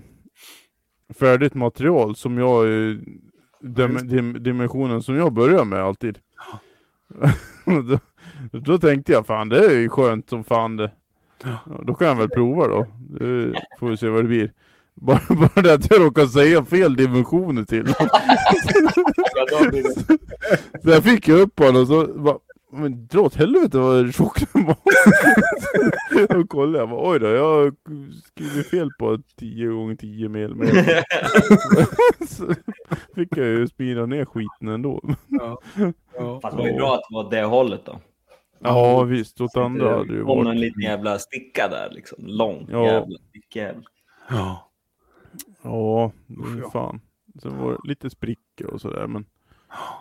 färdigt material som jag eh, dim, dim, dimensionen som jag börjar med alltid. då, då tänkte jag fan det är ju skönt som fan det. Då kan jag väl prova då. Det får vi se vad det blir. Bara, bara det att jag råkar säga fel dimensioner till Så jag fick ju upp honom och så bara, men dra åt helvete vad tjock den var. Då kollade jag bara, oj då, jag har skrivit fel på 10 gånger 10 millimeter. så fick jag ju spira ner skiten ändå. Ja. Ja. Fast det var ju bra att det var det hållet då. Ja visst, åt andra hade det ju kom en varit. liten jävla sticka där liksom. Lång Ja. jävla stickjävel. Ja. Ja, Usch, ja. fan. Sen var det lite sprickor och sådär men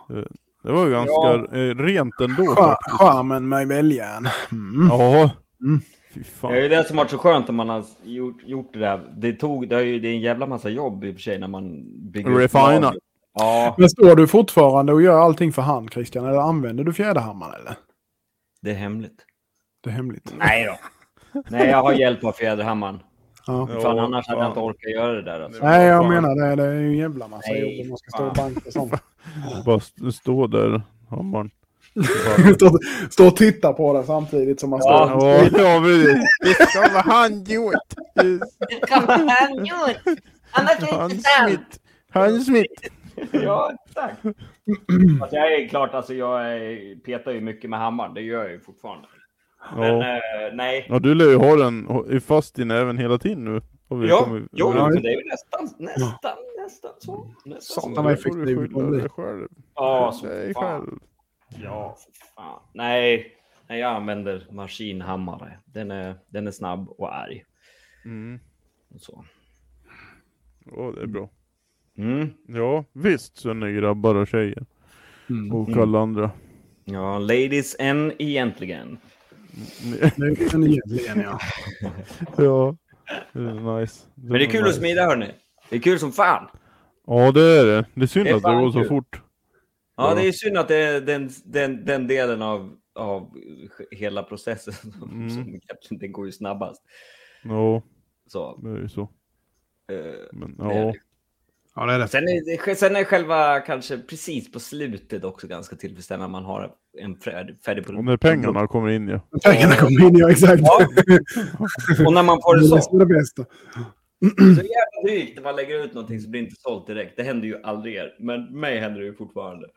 eh, det var ju ganska eh, rent ändå faktiskt. Charmen med väljaren. Mm. Ja. Mm. Fy Det är ju det som varit så skönt om man har gjort, gjort det där. Det, tog, det, är ju, det är en jävla massa jobb i och för sig när man bygger Refina. Ja, Men står du fortfarande och gör allting för hand Christian? Eller använder du fjäderhammaren eller? Det är hemligt. Det är hemligt. Nej då. Nej, jag har hjälp av fjäderhammaren. Ja. Ja, Fan, annars hade jag inte orkat göra det där. Alltså. Nej, jag menar det. Det är ju en jävla massa Nej, jobb man ska stå och banka och sånt. Bara st- stå där, hammaren. stå, stå och titta på det samtidigt som man står. Ja, ja precis. Det ska vara handgjort. Det kan vara handgjort. Annars är det inte sant. Handsmitt. Ja, exakt. Alltså, jag är klart, alltså, jag är, petar ju mycket med hammaren. Det gör jag ju fortfarande. Men Ja. eh, nej. ja, du lär ju ha den fast i näven hela tiden nu. Ja, kommit- jo, Ja, men det är ju nästan, nästan, nästan så. Nästan Sånt så. Då får du effektiv blir. dig själv. Ja, så dig fan. själv. Ja, för fan. Nej, nej, jag använder maskinhammare. Den är, den är snabb och arg. Mm. Och så. Ja, det är bra. Mm. Ja, visst så ni grabbar och tjejer. Mm. Och alla andra. Ja, ladies and egentligen. Det är en egentligen, ja. ja, det är nice. Men det är kul att nice. smida hörni. Det är kul som fan. Ja, det är det. Det är synd Det är att det går så kul. fort. Ja, Ja. det är synd att det är den, den, den delen av, av hela processen som, Mm. som egentligen, den går ju snabbast. Ja, Så, det är ju så. eh, Men det är ja, det. Ja, det är det. Sen är, det- sen är själva kanske precis på slutet också ganska tillfredsställande när man har en färdig, färdig och produkt. när pengarna kommer in ja. Pengarna kommer in, ja exakt. Ja. Och när man får det Det så. är det bästa. Så jävla drygt när man lägger ut någonting så blir det inte sålt direkt. Det händer ju aldrig er. Men mig händer det ju fortfarande.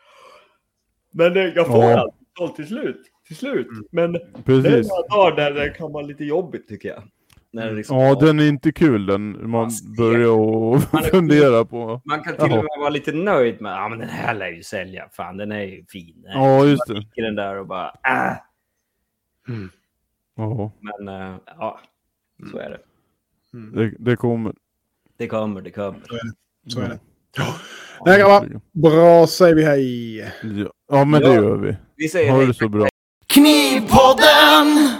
Men eh, jag får Ja. alltid sålt till slut. Till slut. Men det är Precis. några dagar där det kan vara lite jobbigt tycker jag. När det liksom, Ja, den är inte kul den. Man börjar och Man är- fundera på. Man kan till och Jaha. med vara lite nöjd med ja, men den här lär ju sälja. Fan, den är ju fin. Ja, just det. I den där och bara äh. Ja, Men äh, ja, så är det. det, det kommer. Det kommer, det kommer. Så är det. Nej grabbar, bra säger vi hej. Ja, ja men det Ja. gör vi. Vi säger Ha hej. det så bra. Knivpodden!